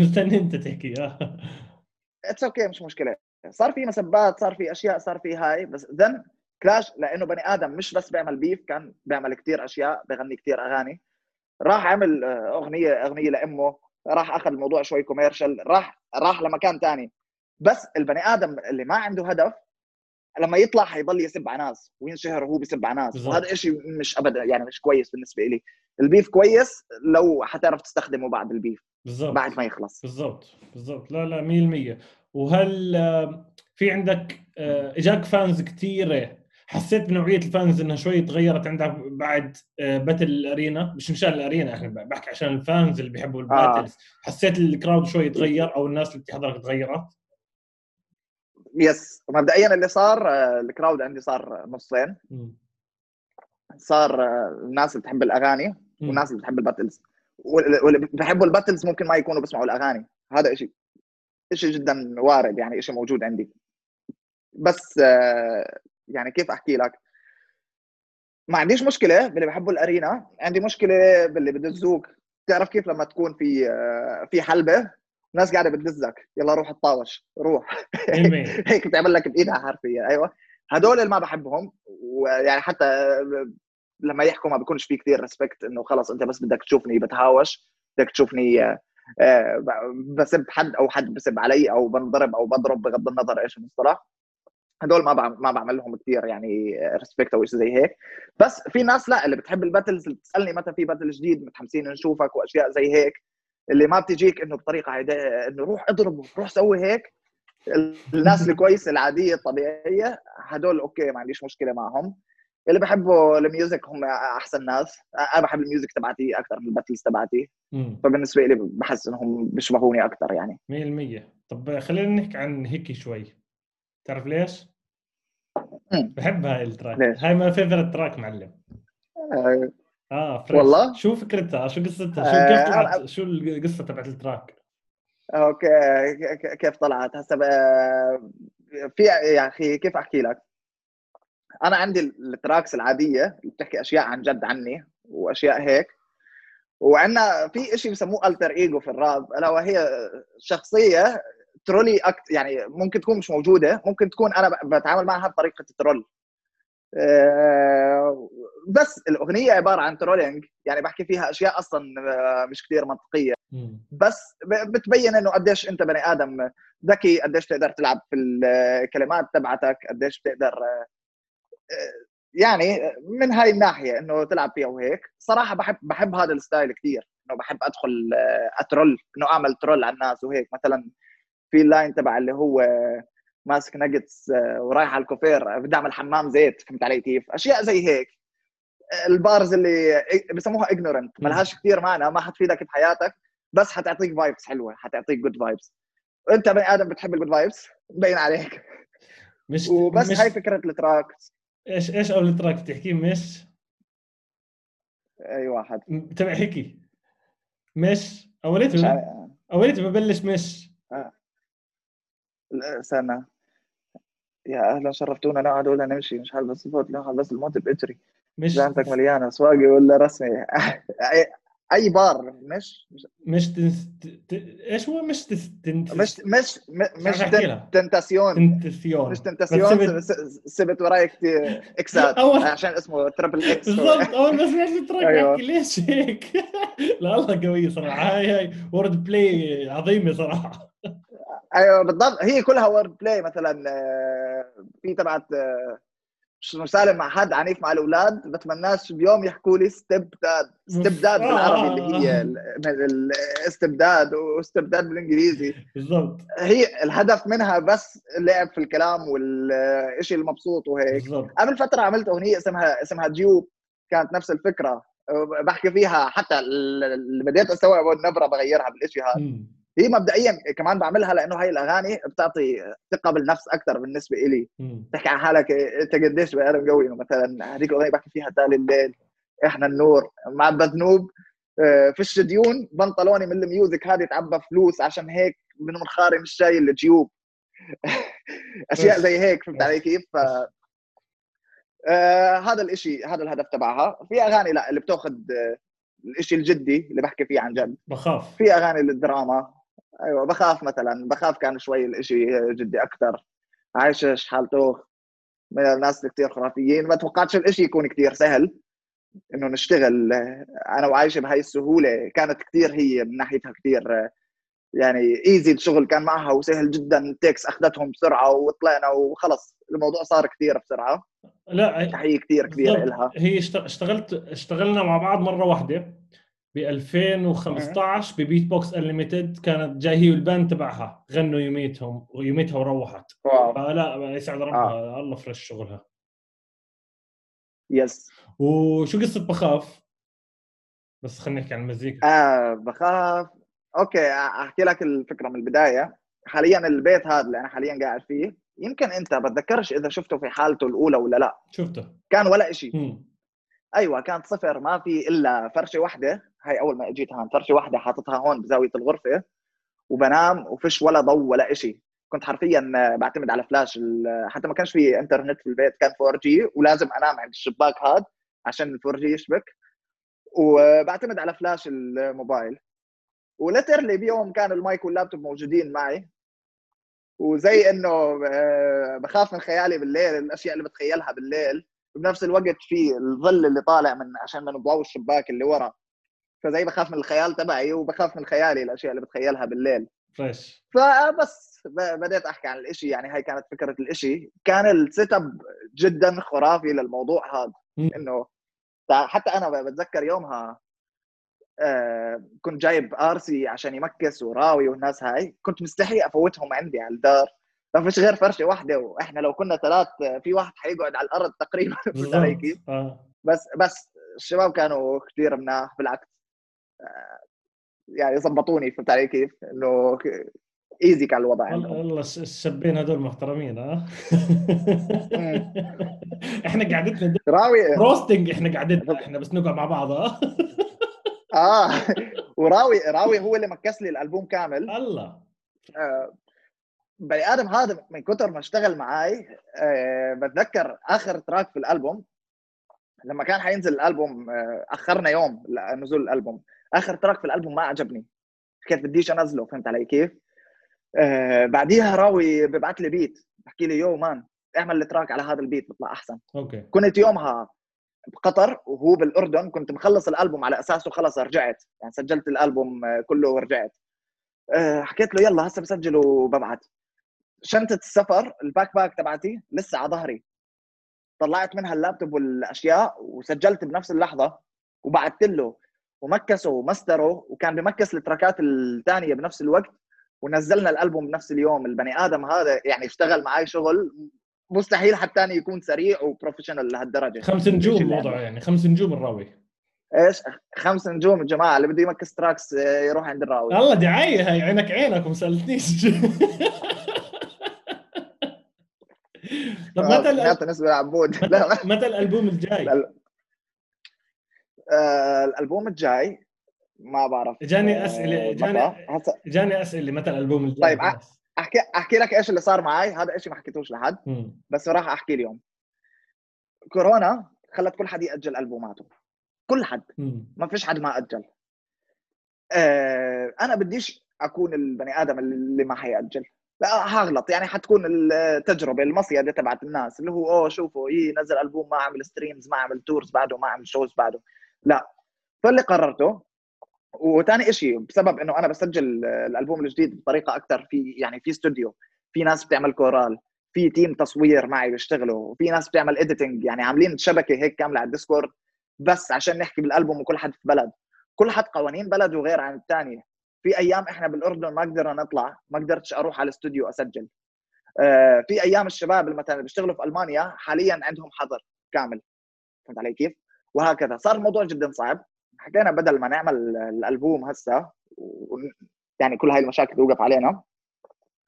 مستني أنت تحكي. آه. it's okay مش مشكلة. صار في مسبات صار في أشياء صار في هاي بس then كلاش لأنه بني آدم مش بس بيعمل بيف كان بيعمل كثير أشياء بغني كثير أغاني. راح عمل آه، أغنية أغنية لأمه. راح أخذ الموضوع شوي commercial راح راح لمكان ثاني بس البني آدم اللي ما عنده هدف لما يطلع حيضل يسب على ناس وينشهر وهو بيسب على ناس. وهذا شيء مش ابدا يعني مش كويس بالنسبة لي ال beef كويس لو حتعرف تستخدمه بعد ال beef بالزبط. بعد ما يخلص. بالضبط. بالضبط. لا لا 100% وهل آه، في عندك آه، إجاك fans كثيره حسيت بنوعية ال fans انها شوي تغيرت عندك بعد battle آه، الارينا مش مشان الأرينا إحنا بحكي عشان ال fans اللي بيحبوا ال battles آه. حسيت ال crowd شوي تغير أو الناس اللي بتحضرك تغيرت؟ yes مبدئيا اللي صار آه، ال crowd عندي صار نصين. صار الناس اللي بتحب الأغاني والناس اللي بتحب ال battles واللي بحبوا ال battles ممكن ما يكونوا بيسمعوا الأغاني. هذا شيء شيء جدا وارد يعني شيء موجود عندي. بس يعني كيف أحكي لك؟ ما عنديش مشكلة باللي بحبوا الأرينا عندي مشكلة باللي بدزوك تعرف كيف لما تكون في في حلبة ناس قاعدة بتدزك يلا روح اتطاوش روح. هيك بتعمل لك بإيدها حرفيا أيوه. هدول اللي ما بحبهم ويعني حتى لما يحكوا ما بيكونش في كثير respect إنه خلص أنت بس بدك تشوفني بتهاوش بدك تشوفني آه، بسب حد أو حد بسب علي أو بنضرب أو بضرب بغض النظر إيش المصطلح. هدول ما ما بعمل لهم كثير يعني respect أو شيء زي هيك. بس في ناس لا اللي بتحب ال battles اللي بتسألني متى في battle جديد متحمسين نشوفك وأشياء زي هيك. اللي ما بتجيك إنه بطريقة عادية إنه روح اضرب روح سوي هيك. الناس الكويسة العادية الطبيعية هدول okay ما عنديش مشكلة معهم. اللي بحبوا ال music هم أحسن ناس. أنا بحب ال music تبعتي أكثر من ال battles تبعتي. فبالنسبة لي بحس إنهم بيشبهوني أكثر يعني. 100% طب خلينا نحكي عن هيك شوي. تعرف ليش؟ بحب هاي ال track. ليش؟ هاي my favorite track معلم. آه, آه fresh. والله؟ شو فكرتها؟ شو قصتها؟ شو كيف آه، طلعت شو القصة تبعت ال track؟ okay. كيف طلعت؟ هسه في يا أخي كيف أحكي لك؟ أنا عندي ال tracks العادية اللي بتحكي أشياء عن جد عني وأشياء هيك. وعندنا في شيء بسموه alter ego في الراب ألا وهي شخصية troll act يعني ممكن تكون مش موجودة ممكن تكون أنا بتعامل معها بطريقة ال troll آه، بس الأغنية عبارة عن trolling يعني بحكي فيها أشياء أصلا آه، مش كثير منطقية. بس بتبين إنه قديش أنت بني آدم ذكي قديش تقدر تلعب في الكلمات تبعتك قديش بتقدر آه، يعني من هاي الناحية إنه تلعب فيها وهيك. صراحة بحب بحب هذا ال style كثير إنه بحب أدخل أترول إنه أعمل troll على الناس وهيك. مثلا في ال line تبع اللي هو ماسك ناجتس آه، ورايح على الكوفير بدي اعمل حمام زيت فهمت علي كيف؟ أشياء زي هيك. ال bars اللي بسموها ignorant ما لهاش كثير معنى ما حتفيدك بحياتك بس حتعطيك vibes حلوة حتعطيك good vibes أنت بني آدم بتحب ال good vibes مبين عليك. مش وبس مش... هاي فكرة ال track. إيش إيش اول track بتحكيه مش؟ أي واحد. تبع هيك مش؟ اوليته اوليته ببلش مش. سنة يا أهلا شرفتونا نقعد ولا نمشي؟ مش حلبس الفوت لا بس الموت بإجري مش جانتك مليانة سواقي ولا رسمي؟ اي بار. مش مش تنس... ت... إيش هو؟ مش تس... تنت... مش مش مش تنتاسيون تنتاسيون مش تنتاسيون سبت وراي كثير إكسات. أول... عشان اسمه تربل إكس بالضبط أول ما سمعت تراك أيوه. ليش هيك؟ لا الله قوي صراحة. هاي هاي وورد بلاي عظيمة صراحة. أيوه بالضبط. هي كلها wordplay مثلا آه، في تبعت آه، مش سالم مع حد عنيف مع الأولاد بتمناش بيوم يحكوا لي استبداد. استبداد بالعربي اللي هي الاستبداد و stepdad بالإنجليزي. بالضبط. هي الهدف منها بس اللعب في الكلام والشيء المبسوط وهيك. بالضبط. قبل فترة عملت أغنية اسمها اسمها ديوب كانت نفس الفكرة. بحكي فيها حتى اللي بديت استوعب النبره بغيرها بالشيء هذا. هي مبدئيا كمان بعملها لأنه هاي الأغاني بتعطي ثقة بالنفس أكثر بالنسبة لي تحكي عن حالك أنت قديش بني آدم قوي مثلا هذيك الأغنية بحكي فيها تالي الليل إحنا النور مع بذنوب آه، فيش ديون بنطلوني من الميوزك هذه تعبى فلوس عشان هيك من منخاري مش شايل الجيوب. أشياء زي هيك فهمت علي كيف؟ ف... آه هذا الإشي هذا الهدف تبعها. في أغاني لا اللي بتأخذ آه الإشي الجدي اللي بحكي فيه عن جد. بخاف. في أغاني للدراما. أيوه بخاف مثلا بخاف كان شوي الإشي جدي أكثر عايش حالته؟ من الناس كثير خرافيين. ما توقعتش الإشي يكون كثير سهل إنه نشتغل. أنا وعايشة بهاي السهولة. كانت كثير هي من ناحيتها كثير يعني ايزي الشغل كان معها وسهل جدا. تكس أخذتهم بسرعة وطلعنا وخلص. الموضوع صار كثير بسرعة. لا تحية كثير كبيرة لها هي اشتغلت اشتغلنا مع بعض مرة واحدة. ب 2015 ب Beatbox Unlimited كانت جاي هي وال band تبعها. غنوا يوميتهم ويوميتها وروحت. فلا يسعد ربها آه. الله fresh شغلها. yes. وشو قصة بخاف؟ بس خلينا نحكي عن المزيكا. آه بخاف. okay أحكي لك الفكرة من البداية. حاليا البيت هذا اللي أنا حاليا قاعد فيه يمكن أنت بتذكرش إذا شفته في حالته الأولى ولا لا. شفته. كان ولا شيء أيوه كانت صفر ما في إلا فرشة واحدة. هاي أول ما اجيت هون فرشه واحدة حاططها هون بزاوية الغرفة وبنام وفيش ولا ضوء ولا شيء كنت حرفيا بعتمد على فلاش حتى ما كانش في انترنت في البيت كان 4G ولازم أنام عند الشباك هذا عشان ال 4G يشبك. وبعتمد على فلاش الموبايل. و literally بيوم كان المايك واللابتوب موجودين معي. وزي إنه آه، بخاف من خيالي بالليل الأشياء اللي بتخيلها بالليل. بنفس الوقت في الظل اللي طالع من عشان من ضوء الشباك اللي ورا. فزي بخاف من الخيال تبعي وبخاف من خيالي الأشياء اللي بتخيلها بالليل. fresh. فبس بديت أحكي عن الإشي يعني هاي كانت فكرة الإشي. كان ال setup جدا خرافي للموضوع هذا إنه حتى أنا بتذكر يومها آه كنت جايب ارسي عشان يمكس وراوي والناس هاي. كنت مستحي أفوتهم عندي على الدار. ما فيش غير فرشة واحدة وإحنا لو كنا ثلاث في واحد حيقعد على الأرض تقريبا؟ آه. بس بس الشباب كانوا كثير مناح بالعكس. يعني زبطوني فهمت علي كيف؟ إنه easy كان الوضع والله الشابين هذول محترمين ها؟ إحنا قعدتنا راوي. roasting إحنا قعدتنا إحنا بس نقعد مع بعض ها؟ آه. وراوي راوي هو اللي مكس لي الألبوم كامل. الله. آه. بني آدم هذا من كثر ما اشتغل معي آه بتذكر آخر track في الألبوم لما كان حينزل الألبوم آه أخرنا يوم نزول الألبوم. آخر track في الألبوم ما عجبني. كيف بديش أنزله فهمت علي كيف؟ آه بعديها راوي ببعث لي beat بحكي لي yo man اعمل ال track على هذا ال beat بيطلع أحسن. أوكي. كنت يومها بقطر وهو بالأردن كنت مخلص الألبوم على اساسه خلص رجعت. يعني سجلت الألبوم كله ورجعت. آه، حكيت له يلا هسه بسجل وببعث. شنطة السفر ال backpack تبعتي لسه على ظهري. طلعت منها اللابتوب والأشياء وسجلت بنفس اللحظة وبعثت له. ومكسه ومستره وكان بمكس التراكات الثانية بنفس الوقت ونزلنا الألبوم بنفس اليوم. البني آدم هذا يعني اشتغل معي شغل مستحيل حتى يكون سريع و professional لهالدرجة. خمس نجوم موضوع يعني خمس نجوم الراوي. إيش؟ خمس نجوم الجماعه اللي بده يمكس tracks آه، يروح عند الراوي. الله دعايه هاي عينك عينك وما سالتنيش طب متى بالنسبة لعبود. متى الألبوم الجاي؟ آه، الألبوم الجاي ما بعرف جاني أسئلة جاني جاني أسئلة متى الألبوم الجاي طيب أحكي أحكي لك إيش اللي صار معي هذا شيء ما حكيتوش لحد بس راح أحكي اليوم. كورونا خلت كل حد يأجل ألبوماته. كل حد. ما فيش حد ما أجل. آه أنا بديش أكون البني آدم اللي ما حيأجل. لا هغلط. يعني حتكون التجربة المصيدة تبعت الناس اللي هو أوه شوفوا إيه نزل ألبوم ما عمل streams ما عمل tours بعده ما عمل shows بعده. لا. فاللي قررته وثاني شيء بسبب إنه أنا بسجل الألبوم الجديد بطريقة أكثر في يعني في استوديو في ناس بتعمل كورال في team تصوير معي بيشتغلوا وفي ناس بتعمل editing يعني عاملين شبكة هيك كاملة على الديسكورد بس عشان نحكي بالألبوم وكل حد في بلد. كل حد قوانين بلده غير عن الثاني في أيام إحنا بالأردن ما قدرنا نطلع ما قدرتش أروح على الاستوديو أسجل. آه، في أيام الشباب اللي مثلا بيشتغلوا في ألمانيا حاليا عندهم حظر كامل. فهمت علي كيف؟ وهكذا. صار الموضوع جدا صعب. حكينا بدل ما نعمل الألبوم هسه و... يعني كل هاي المشاكل توقف علينا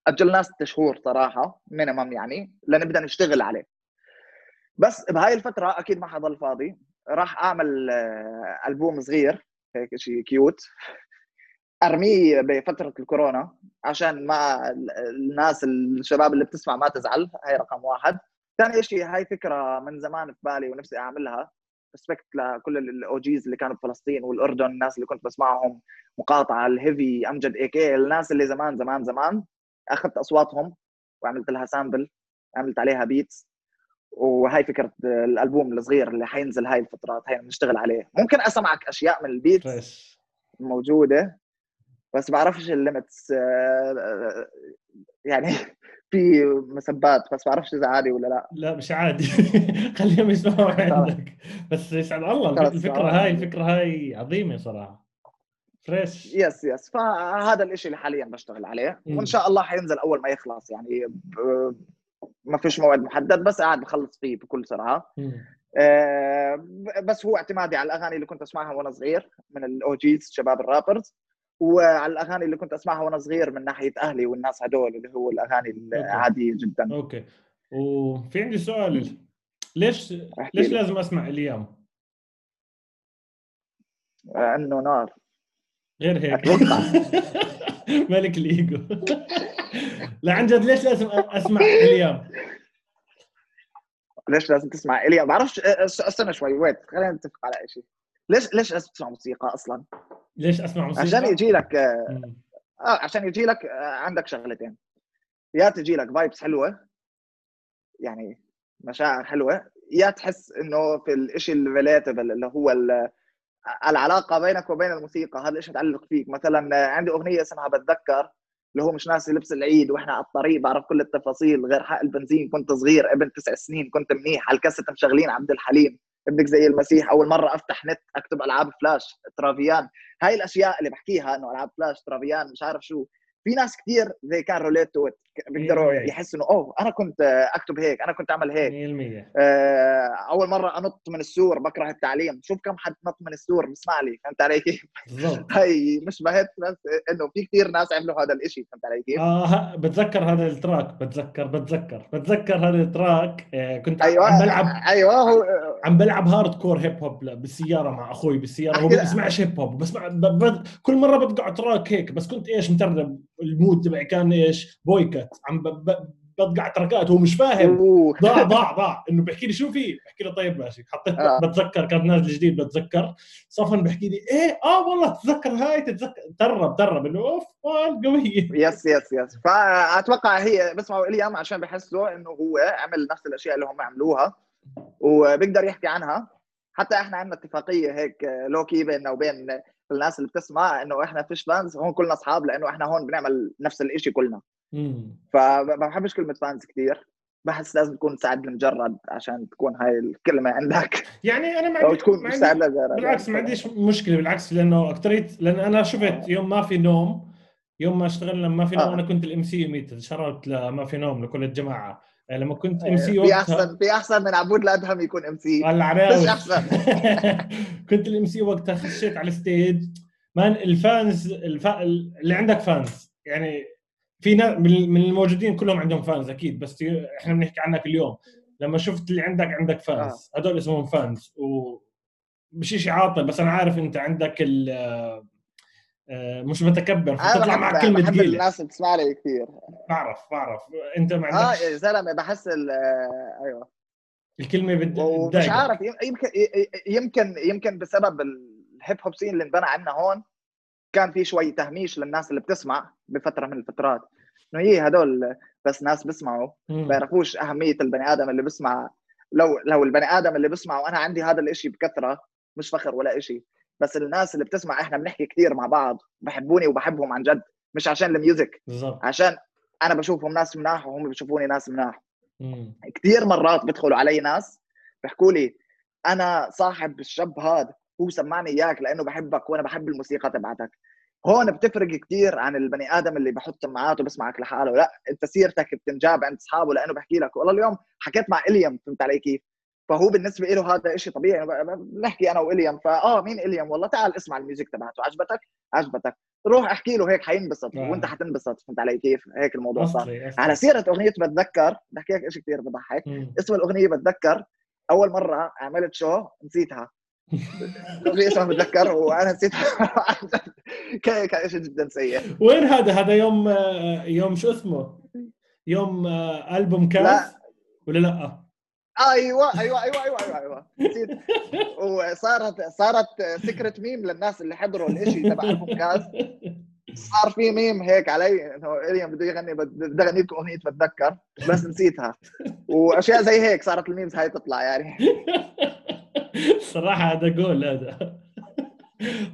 اجلناه ست شهور صراحة minimum يعني لنبدأ نشتغل عليه. بس بهاي الفترة أكيد ما حضل فاضي. راح أعمل آه، ألبوم صغير هيك شيء cute أرميه بفترة الكورونا عشان ما الناس الشباب اللي بتسمع ما تزعل هاي رقم واحد. ثاني شيء هاي فكرة من زمان في بالي ونفسي أعملها. respect لكل ال OGs اللي كانوا بفلسطين والأردن الناس اللي كنت بسمعهم مقاطعة الهيفي أمجد اي كي الناس اللي زمان زمان زمان أخذت أصواتهم وعملت لها sample عملت عليها beats وهاي فكرة الألبوم الصغير اللي حينزل هاي الفترات هاي بنشتغل عليه. ممكن أسمعك أشياء من ال beats موجودة بس بعرفش ال limits آه، يعني في مسبات بس بعرفش إذا عادي ولا لا. لا مش عادي. خليهم يسمعوا عندك. بس يسعد الله الفكرة هاي الفكرة هاي عظيمة صراحة. fresh yes yes فهذا الشيء اللي حاليا بشتغل عليه. وإن شاء الله حينزل أول ما يخلص. يعني ما فيش موعد محدد بس قاعد بخلص فيه بكل سرعه آه بس هو اعتمادي على الأغاني اللي كنت أسمعها وأنا صغير من ال OGs شباب ال rappers. وعلى الأغاني اللي كنت أسمعها وأنا صغير من ناحية أهلي والناس هدول اللي هو الأغاني العادية جدا. okay. وفي عندي سؤال. ليش ليش لازم أسمع اليوم؟ انه نار. غير هيك. ملك الإيجو. لا عن جد ليش لازم أسمع اليوم؟ ليش لازم تسمع اليوم؟ بعرفش استنى شوي wait خلينا نتفق على شيء ليش ليش لازم تسمع موسيقى أصلا؟ ليش أسمع موسيقى؟ عشان يجي لك آه عشان يجي لك آه عندك شغلتين. يا تجي لك vibes حلوة يعني مشاعر حلوة يا تحس إنه في الشيء ال relatable اللي هو العلاقة بينك وبين الموسيقى هذا الشيء متعلق فيك. مثلا عندي أغنية اسمها بتذكر اللي هو مش ناسي لبس العيد وإحنا على الطريق بعرف كل التفاصيل غير حق البنزين كنت صغير ابن تسع سنين كنت منيح على الكاسيت مشغلين عبد الحليم. ابنك زي المسيح أول مرة أفتح نت أكتب ألعاب فلاش ترافيان. هاي الأشياء اللي بحكيها إنه ألعاب فلاش ترافيان مش عارف شو. في ناس كثير زي can relate to بيقدروا يحسوا إنه أوه أنا كنت أكتب هيك أنا كنت أعمل هيك. 100% آه أول مرة أنط من السور بكره التعليم. شوف كم حد نط من السور بسمع لي فهمت علي كيف؟ هي مش بهت بس إنه في كثير ناس عملوا هذا الشيء فهمت علي كيف؟ آه بتذكر هذا ال track بتذكر بتذكر بتذكر هذا ال track. آه كنت أيوة عم بلعب. أيوه هو عم بلعب هارد كور هيب هوب بالسيارة مع أخوي بالسيارة. هو بيسمعش هيب هوب بسمع كل مرة بتقع تراك هيك بس كنت إيش مترب المود تبعي كان إيش؟ بويكت عم بطقع تركات هو مش فاهم. ضاع ضاع ضاع. إنه بحكي لي شو في؟ بحكي له طيب ماشي. حطيت آه. بتذكر كان نازل جديد بتذكر. صفن بحكي لي إيه؟ آه والله تتذكر هاي؟ تتذكر. ترب ترب إنه أوف قويه يس يس يس فأتوقع هي بسمعوا اليوم عشان بحسوا إنه هو عمل نفس الأشياء اللي هم عملوها. وبيقدر يحكي عنها. حتى إحنا عندنا اتفاقية هيك لوكي بيننا وبين الناس اللي بتسمع إنه إحنا فيش فانز هون كلنا أصحاب لأنه إحنا هون بنعمل نفس الشيء كلنا. فما بحبش كلمة فانز كثير بحس لازم تكون سعد المجرد عشان تكون هاي الكلمة عندك. يعني أنا ما عندي تكون سعد بالعكس ما عنديش مشكلة بالعكس لأنه اكثريه لأن أنا شفت يوم ما في نوم يوم ما اشتغلنا ما في نوم آه. أنا كنت الام سي ميت شرفت لما في نوم لكل الجماعة. لما كنت MC في احسن في أحسن من عبود الادهم يكون MC مش أحسن. كنت ال MC وقتها خشيت على ال stage man ال fans الف... اللي عندك fans. يعني في من الموجودين كلهم عندهم fans أكيد بس إحنا بنحكي عنك اليوم. لما شفت اللي عندك عندك fans. آه. هذول اسمهم fans. و مش شيء عاطل بس أنا عارف أنت عندك ال مش متكبر فتطلع معك كلمة بحب ثقيله الناس بتسمع لي كثير بعرف بعرف. أنت ما عندكش؟ آه يا زلمة بحس آه، أيوه. الكلمة بتضايقك. مش عارف يمكن يمكن يمكن بسبب الهيب هوب سين اللي انبنى عندنا هون كان في شوي تهميش للناس اللي بتسمع بفترة من الفترات. إنه هي هدول بس ناس بيسمعوا ما بيعرفوش أهمية البني آدم اللي بيسمع لو لو البني آدم اللي بيسمع وأنا عندي هذا الشيء بكثرة مش فخر ولا شيء بس الناس اللي بتسمع إحنا بنحكي كثير مع بعض بحبوني وبحبهم عن جد مش عشان الميوزك بالضبط. عشان أنا بشوفهم ناس مناح وهم بيشوفوني ناس مناح. كثير مرات بيدخلوا علي ناس بيحكوا لي أنا صاحب الشاب هذا هو سمعني إياك لأنه بحبك وأنا بحب الموسيقى تبعتك. هون بتفرق كثير عن البني آدم اللي بحط سماعات وبسمعك لحاله لا أنت سيرتك بتنجاب عند أصحابه لأنه بحكي لك. والله اليوم حكيت مع اليوم فهمت علي كيف؟ فهو بالنسبة له هذا شيء طبيعي. بنحكي أنا واليوم فآه مين اليوم والله تعال اسمع الميوزك تبعته. عجبتك؟ عجبتك. روح احكي له هيك حينبسط. آه. وأنت حتنبسط. فهمت علي كيف؟ هيك الموضوع صار. على سيرة أغنية بتذكر بحكي لك شيء كثير بضحك. اسم الأغنية بتذكر. أول مرة عملت شو نسيتها. الاغنيه اسمها بتذكر وأنا نسيتها. كان كان شيء جدا سيء. وين هذا؟ هذا يوم يوم شو اسمه؟ يوم آه، ألبوم كاس ولا لا؟ أيوه أيوه أيوه أيوه أيوه أيوه. نسيت. وصارت صارت سكرت ميم للناس اللي حضروا الإشي تبع البودكاست. صار في ميم هيك علي إنه اليوم بده يغني بده أغني لكم أغنية بتذكر بس نسيتها. وأشياء زي هيك صارت ال memes هاي تطلع يعني. صراحة هذا جول هذا.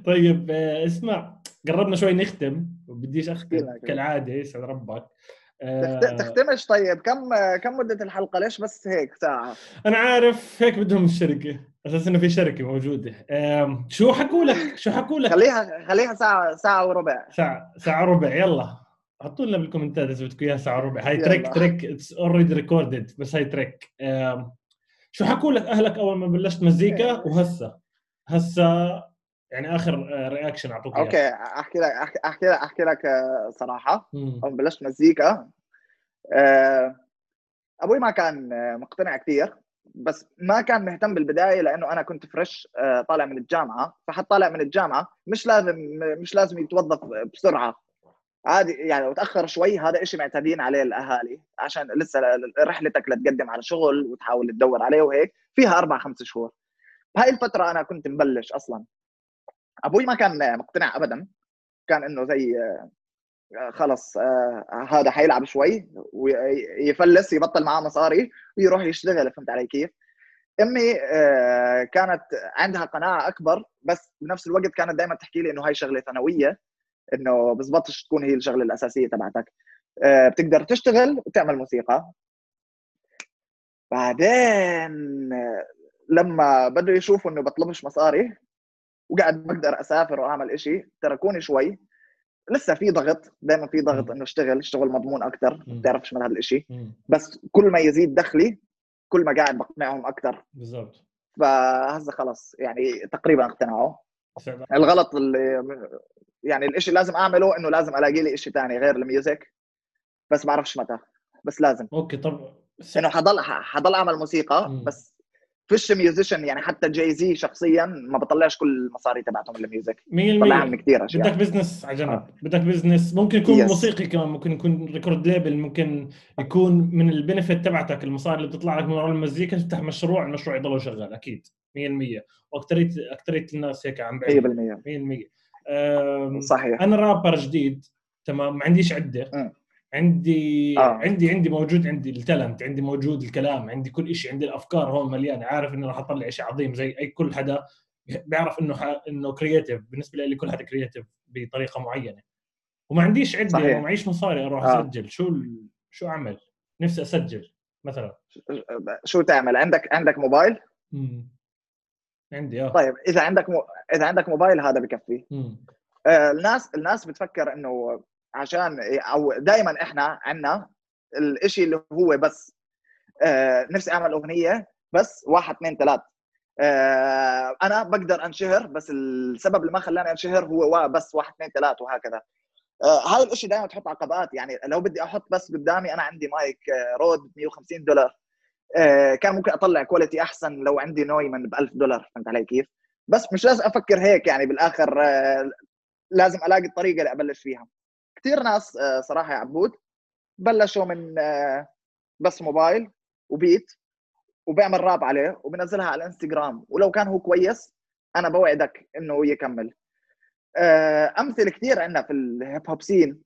طيب اسمع قربنا شوي نختم وبديش أختم كالعادة يسعد ربك. آه، تختمش طيب كم كم مدة الحلقة؟ ليش بس هيك ساعة؟ أنا عارف هيك بدهم الشركة أساس إنه في شركة موجودة. شو حكوا لك؟ شو حكوا لك؟ خليها خليها ساعة ساعة وربع. ساعة ساعة وربع يلا. حطوا لنا بال commentات إذا بدكم إياها ساعة وربع. هاي trick trick it's already recorded بس هاي trick. شو حكوا لك أهلك أول ما بلشت مزيكا. وهسه هسه يعني آخر reaction أعطوك okay أحكي لك أحكي لك أحكي لك آه، صراحة. اول بلشت مزيكا. آه، أبوي ما كان مقتنع كثير بس ما كان مهتم بالبداية لأنه أنا كنت fresh آه، طالع من الجامعة. فحط طالع من الجامعة مش لازم مش لازم يتوظف بسرعة. عادي يعني لو تأخر شوي هذا شيء معتادين عليه الأهالي عشان لسه رحلتك لتقدم على شغل وتحاول تدور عليه وهيك. فيها أربع خمس شهور. بهاي الفترة أنا كنت مبلش أصلا. أبوي ما كان مقتنع ابدا. كان إنه زي آه، خلص آه هذا حيلعب شوي ويفلس يبطل معاه مصاري ويروح يشتغل. فهمت علي كيف؟ أمي آه كانت عندها قناعة أكبر بس بنفس الوقت كانت دائما تحكي لي إنه هاي شغلة ثانوية إنه بزبطش تكون هي الشغلة الأساسية تبعتك. بتقدر تشتغل وتعمل موسيقى. بعدين لما بدوا يشوفوا إنه بطلبش مصاري وقاعد بقدر أسافر وأعمل إشي تركوني شوي. لسه في ضغط دائما في ضغط إنه أشتغل الشغل مضمون أكثر بتعرفش من هذا الشيء بس كل ما يزيد دخلي كل ما قاعد بقنعهم أكثر بالضبط. فهسه خلص يعني تقريبا اقتنعوا. الغلط اللي يعني الشيء اللي لازم أعمله إنه لازم ألاقي لي شيء ثاني غير الميوزك. بس ما بعرفش متى بس لازم. Okay طب إنه حضل حضل أعمل موسيقى مم. بس فيش musician يعني حتى جاي زي شخصيا ما بطلعش كل المصاري تبعتهم ال music 100% طلع كثير أشياء. بدك business على جنب. آه. بدك business ممكن يكون yes. موسيقي كمان ممكن يكون record label ممكن يكون من ال benefit تبعتك المصاري اللي بتطلع لك من وراء المزيكا تفتح مشروع المشروع يضل شغال أكيد. 100% واكثريه اكثريه الناس هيك عم 100% 100% صحيح. أنا رابر جديد تمام؟ ما عنديش عدة. عندي آه. عندي عندي موجود عندي ال talent عندي موجود الكلام عندي كل شيء عندي الأفكار هون مليانة. عارف إني راح أطلع شيء عظيم زي أي كل حدا بيعرف إنه ح... إنه creative بالنسبة لي كل حدا creative بطريقة معينة. وما عنديش عده وما معيش مصاري أروح آه. أسجل. شو ال... شو أعمل؟ نفسي أسجل مثلا. شو تعمل؟ عندك عندك موبايل؟ مم. عندي آه. طيب إذا عندك م... إذا عندك موبايل هذا بكفي. آه الناس الناس بتفكر إنه عشان أو دائما إحنا عندنا الشيء اللي هو بس آه نفسي أعمل أغنية بس واحد اثنين ثلاث آه أنا بقدر أنشهر بس السبب اللي ما خلاني أنشهر هو بس واحد اثنين ثلاث وهكذا. آه هاي الشيء دائما تحط عقبات يعني لو بدي أحط بس قدامي أنا عندي مايك رود 150 دولار. كان ممكن أطلع quality أحسن لو عندي Neumann ب 1000 دولار. فهمت علي كيف؟ بس مش لازم أفكر هيك يعني بالآخر لازم ألاقي الطريقة اللي أبلش فيها. كثير ناس آه، صراحة يا عبود بلشوا من آه، بس موبايل وبيت وبيعمل راب عليه وبنزلها على الانستغرام. ولو كان هو كويس أنا بوعدك إنه يكمل. آه، أمثلة كثير عندنا في ال hip hop scene.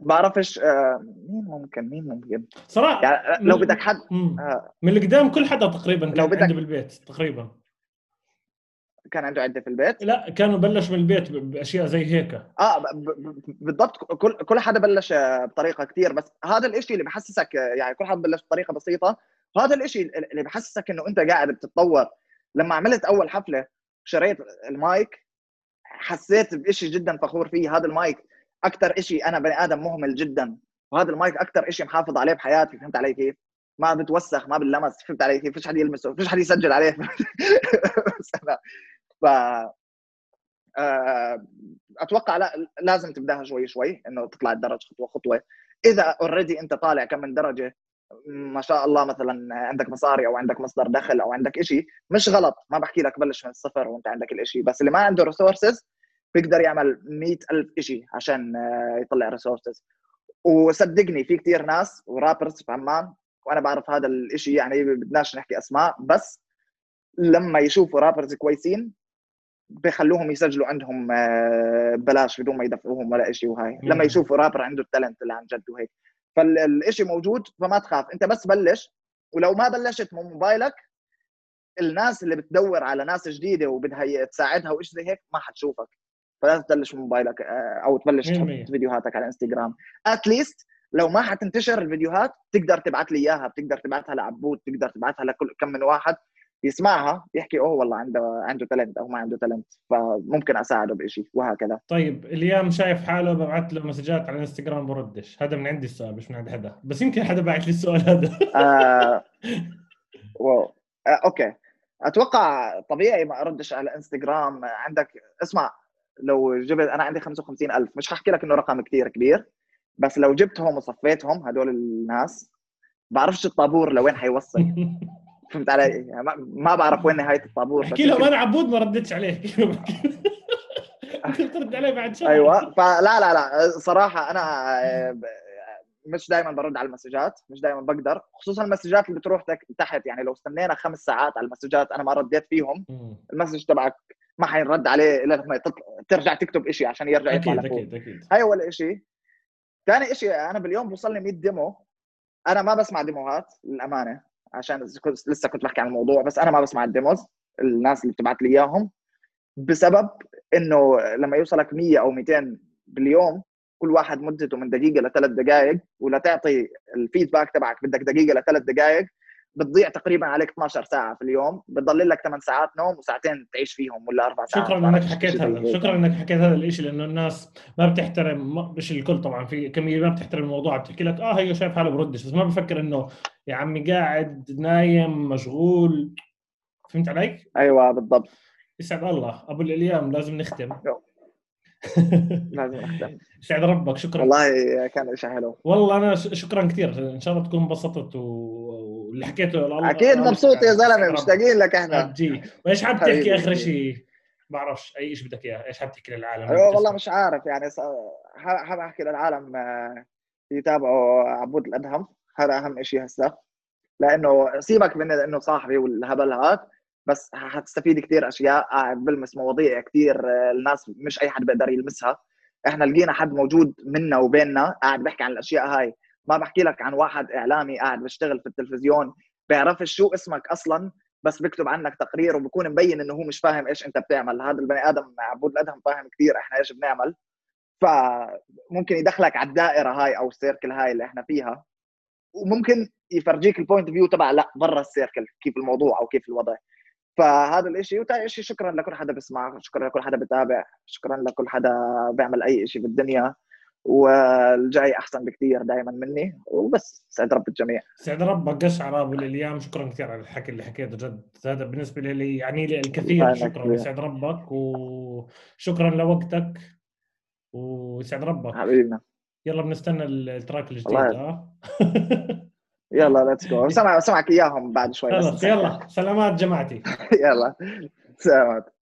بعرفش مين ممكن مين ممكن؟ صراحة يعني لو بدك حد من القدام كل حدا تقريبا كان بدك... عنده بالبيت تقريبا. كان عنده عدة في البيت؟ لا كانوا بلش من البيت بأشياء زي هيك. آه بالضبط. كل كل حدا بلش بطريقة كثير بس هذا الشيء اللي بحسسك يعني كل حدا بلش بطريقة بسيطة. هذا الشيء اللي بحسسك إنه أنت قاعد بتتطور. لما عملت أول حفلة شريت المايك حسيت بشيء جدا فخور فيه. هذا المايك أكثر شيء أنا بني آدم مهمل جدا. وهذا المايك أكثر شيء محافظ عليه بحياتي. فهمت علي كيف؟ ما بتوسخ ما بنلمس فهمت علي كيف؟ فيش حد يلمسه فيش حد يسجل عليه. بس أنا ف آه، أتوقع لا لازم تبدأها شوي شوي إنه تطلع الدرج خطوة خطوة. إذا already أنت طالع كم من درجة ما شاء الله مثلا عندك مصاري أو عندك مصدر دخل أو عندك شيء مش غلط ما بحكي لك بلش من الصفر وأنت عندك الشيء بس اللي ما عنده resources بيقدر يعمل مئة ألف شيء عشان آه، يطلع resources وصدقني في كثير ناس و rappers في عمان وأنا بعرف هذا الشيء يعني بدناش نحكي أسماء بس لما يشوفوا rappers كويسين بخلوهم يسجلوا عندهم آه، بلاش بدون ما يدفعوهم ولا شيء وهاي. لما يشوفوا رابر عنده ال talent اللي عن جد وهيك. فالشيء موجود فما تخاف. أنت بس بلش. ولو ما بلشت من موبايلك الناس اللي بتدور على ناس جديدة وبدها تساعدها وأشياء زي هيك ما حتشوفك. فلازم تبلش من موبايلك آه، أو تبلش تحط فيديوهاتك على انستغرام at least لو ما حتنتشر الفيديوهات تقدر تبعت لي إياها. بتقدر تبعتها لعبود تقدر تبعتها لكل كم من واحد. يسمعها يحكي أوه والله عنده عنده talent أو ما عنده talent فممكن أساعده بشيء وهكذا. طيب اليوم شايف حاله ببعث له messageات على الإنستغرام بردش. هذا من عندي السؤال مش من عند حدا. بس يمكن حدا بعت لي السؤال هذا. آه... Wow. آه، okay. أتوقع طبيعي ما أردش على إنستغرام. عندك اسمع لو جبت أنا عندي 55000 مش ححكي لك إنه رقم كثير كبير بس لو جبتهم وصفيتهم هدول الناس بعرفش الطابور لوين حيوصل. فهمت علي؟ يعني ما بعرف وين نهاية الطابور أحكي لهم أنا عبود ما ردتش عليه ترد عليه بعد شهر. أيوه. فلا لا لا. صراحة أنا آه، مش دائما برد على ال messageات مش دائما بقدر. خصوصا ال messageات اللي بتروح تحت. يعني لو استنينا خمس ساعات على ال messageات أنا ما رديت فيهم. ال message تبعك ما حينرد عليه إلا لما ترجع تكتب شيء عشان يرجع يطلع أكيد أكيد أكيد. هاي أول شيء ثاني شيء أنا باليوم بوصل لي 100 demo. أنا ما بسمع demoهات للأمانة. عشان لسه كنت بحكي عن الموضوع بس أنا ما بسمع ال demos الناس اللي بتبعت لي إياهم بسبب إنه لما يوصلك 100 أو 200 باليوم كل واحد مدته من دقيقة لثلاث دقائق ولا تعطي الفيدباك تبعك بدك دقيقة لثلاث دقائق بتضيع تقريبا عليك 12 ساعة في اليوم بتضل لك 8 ساعات نوم وساعتين تعيش فيهم ولا أربع ساعات. شكرا إنك حكيت هذا شكرا إنك حكيت هذا الشيء لأنه الناس ما بتحترم مش الكل طبعا في كمية ما بتحترم الموضوع بتحكي لك آه هي شايف حاله بردش بس ما بفكر إنه يا عمي قاعد نايم مشغول. فهمت علي؟ أيوه بالضبط. يسعد الله. أبو الأيام لازم نختم. لازم نختم. يسعد ربك شكرا. والله كان شيء حلو. والله أنا شكرا كثير. إن شاء الله تكون انبسطت واللي حكيته الله أكيد مبسوط يا زلمة مشتاقين لك إحنا. جي. وإيش حاب تحكي آخر شيء بعرفش أي شيء بدك إياه؟ إيش حاب تحكي للعالم؟ أيوة والله مش عارف يعني حاب أحكي للعالم آه، يتابعوا عبود الأدهم. هذا أهم شيء هسه. لأنه سيبك من إنه صاحبي والهبل هذا بس حتستفيد كثير أشياء قاعد بلمس مواضيع كثير آه، الناس مش أي حد بيقدر يلمسها. إحنا لقينا حد موجود منا وبيننا قاعد بيحكي عن الأشياء هاي. ما بحكي لك عن واحد إعلامي قاعد بيشتغل في التلفزيون بيعرفش شو اسمك أصلا بس بيكتب عنك تقرير وبكون مبين إنه هو مش فاهم إيش أنت بتعمل. هذا البني آدم عبود الأدهم فاهم كثير إحنا إيش بنعمل. فممكن يدخلك على الدائرة هاي أو السيركل هاي اللي إحنا فيها. وممكن يفرجيك ال point of view تبع لا برا ال circle كيف الموضوع أو كيف الوضع. فهذا الشيء وثاني شيء شكرا لكل حدا بيسمع شكرا لكل حدا بتابع شكرا لكل حدا بيعمل أي شيء بالدنيا والجاي أحسن بكثير دائما مني وبس سعد رب الجميع. سعد ربك قشعر ابو الأيام شكرا كثير على الحكي اللي حكيته جد. هذا بالنسبة لي يعني لي الكثير شكرا يسعد ربك وشكرا لوقتك ويسعد ربك. حبيبنا. يلا بنستنى ال track الجديد ها؟ يلا let's go سمع سمعك إياهم بعد شوي يلا سلامات جماعتي. يلا. سلامات.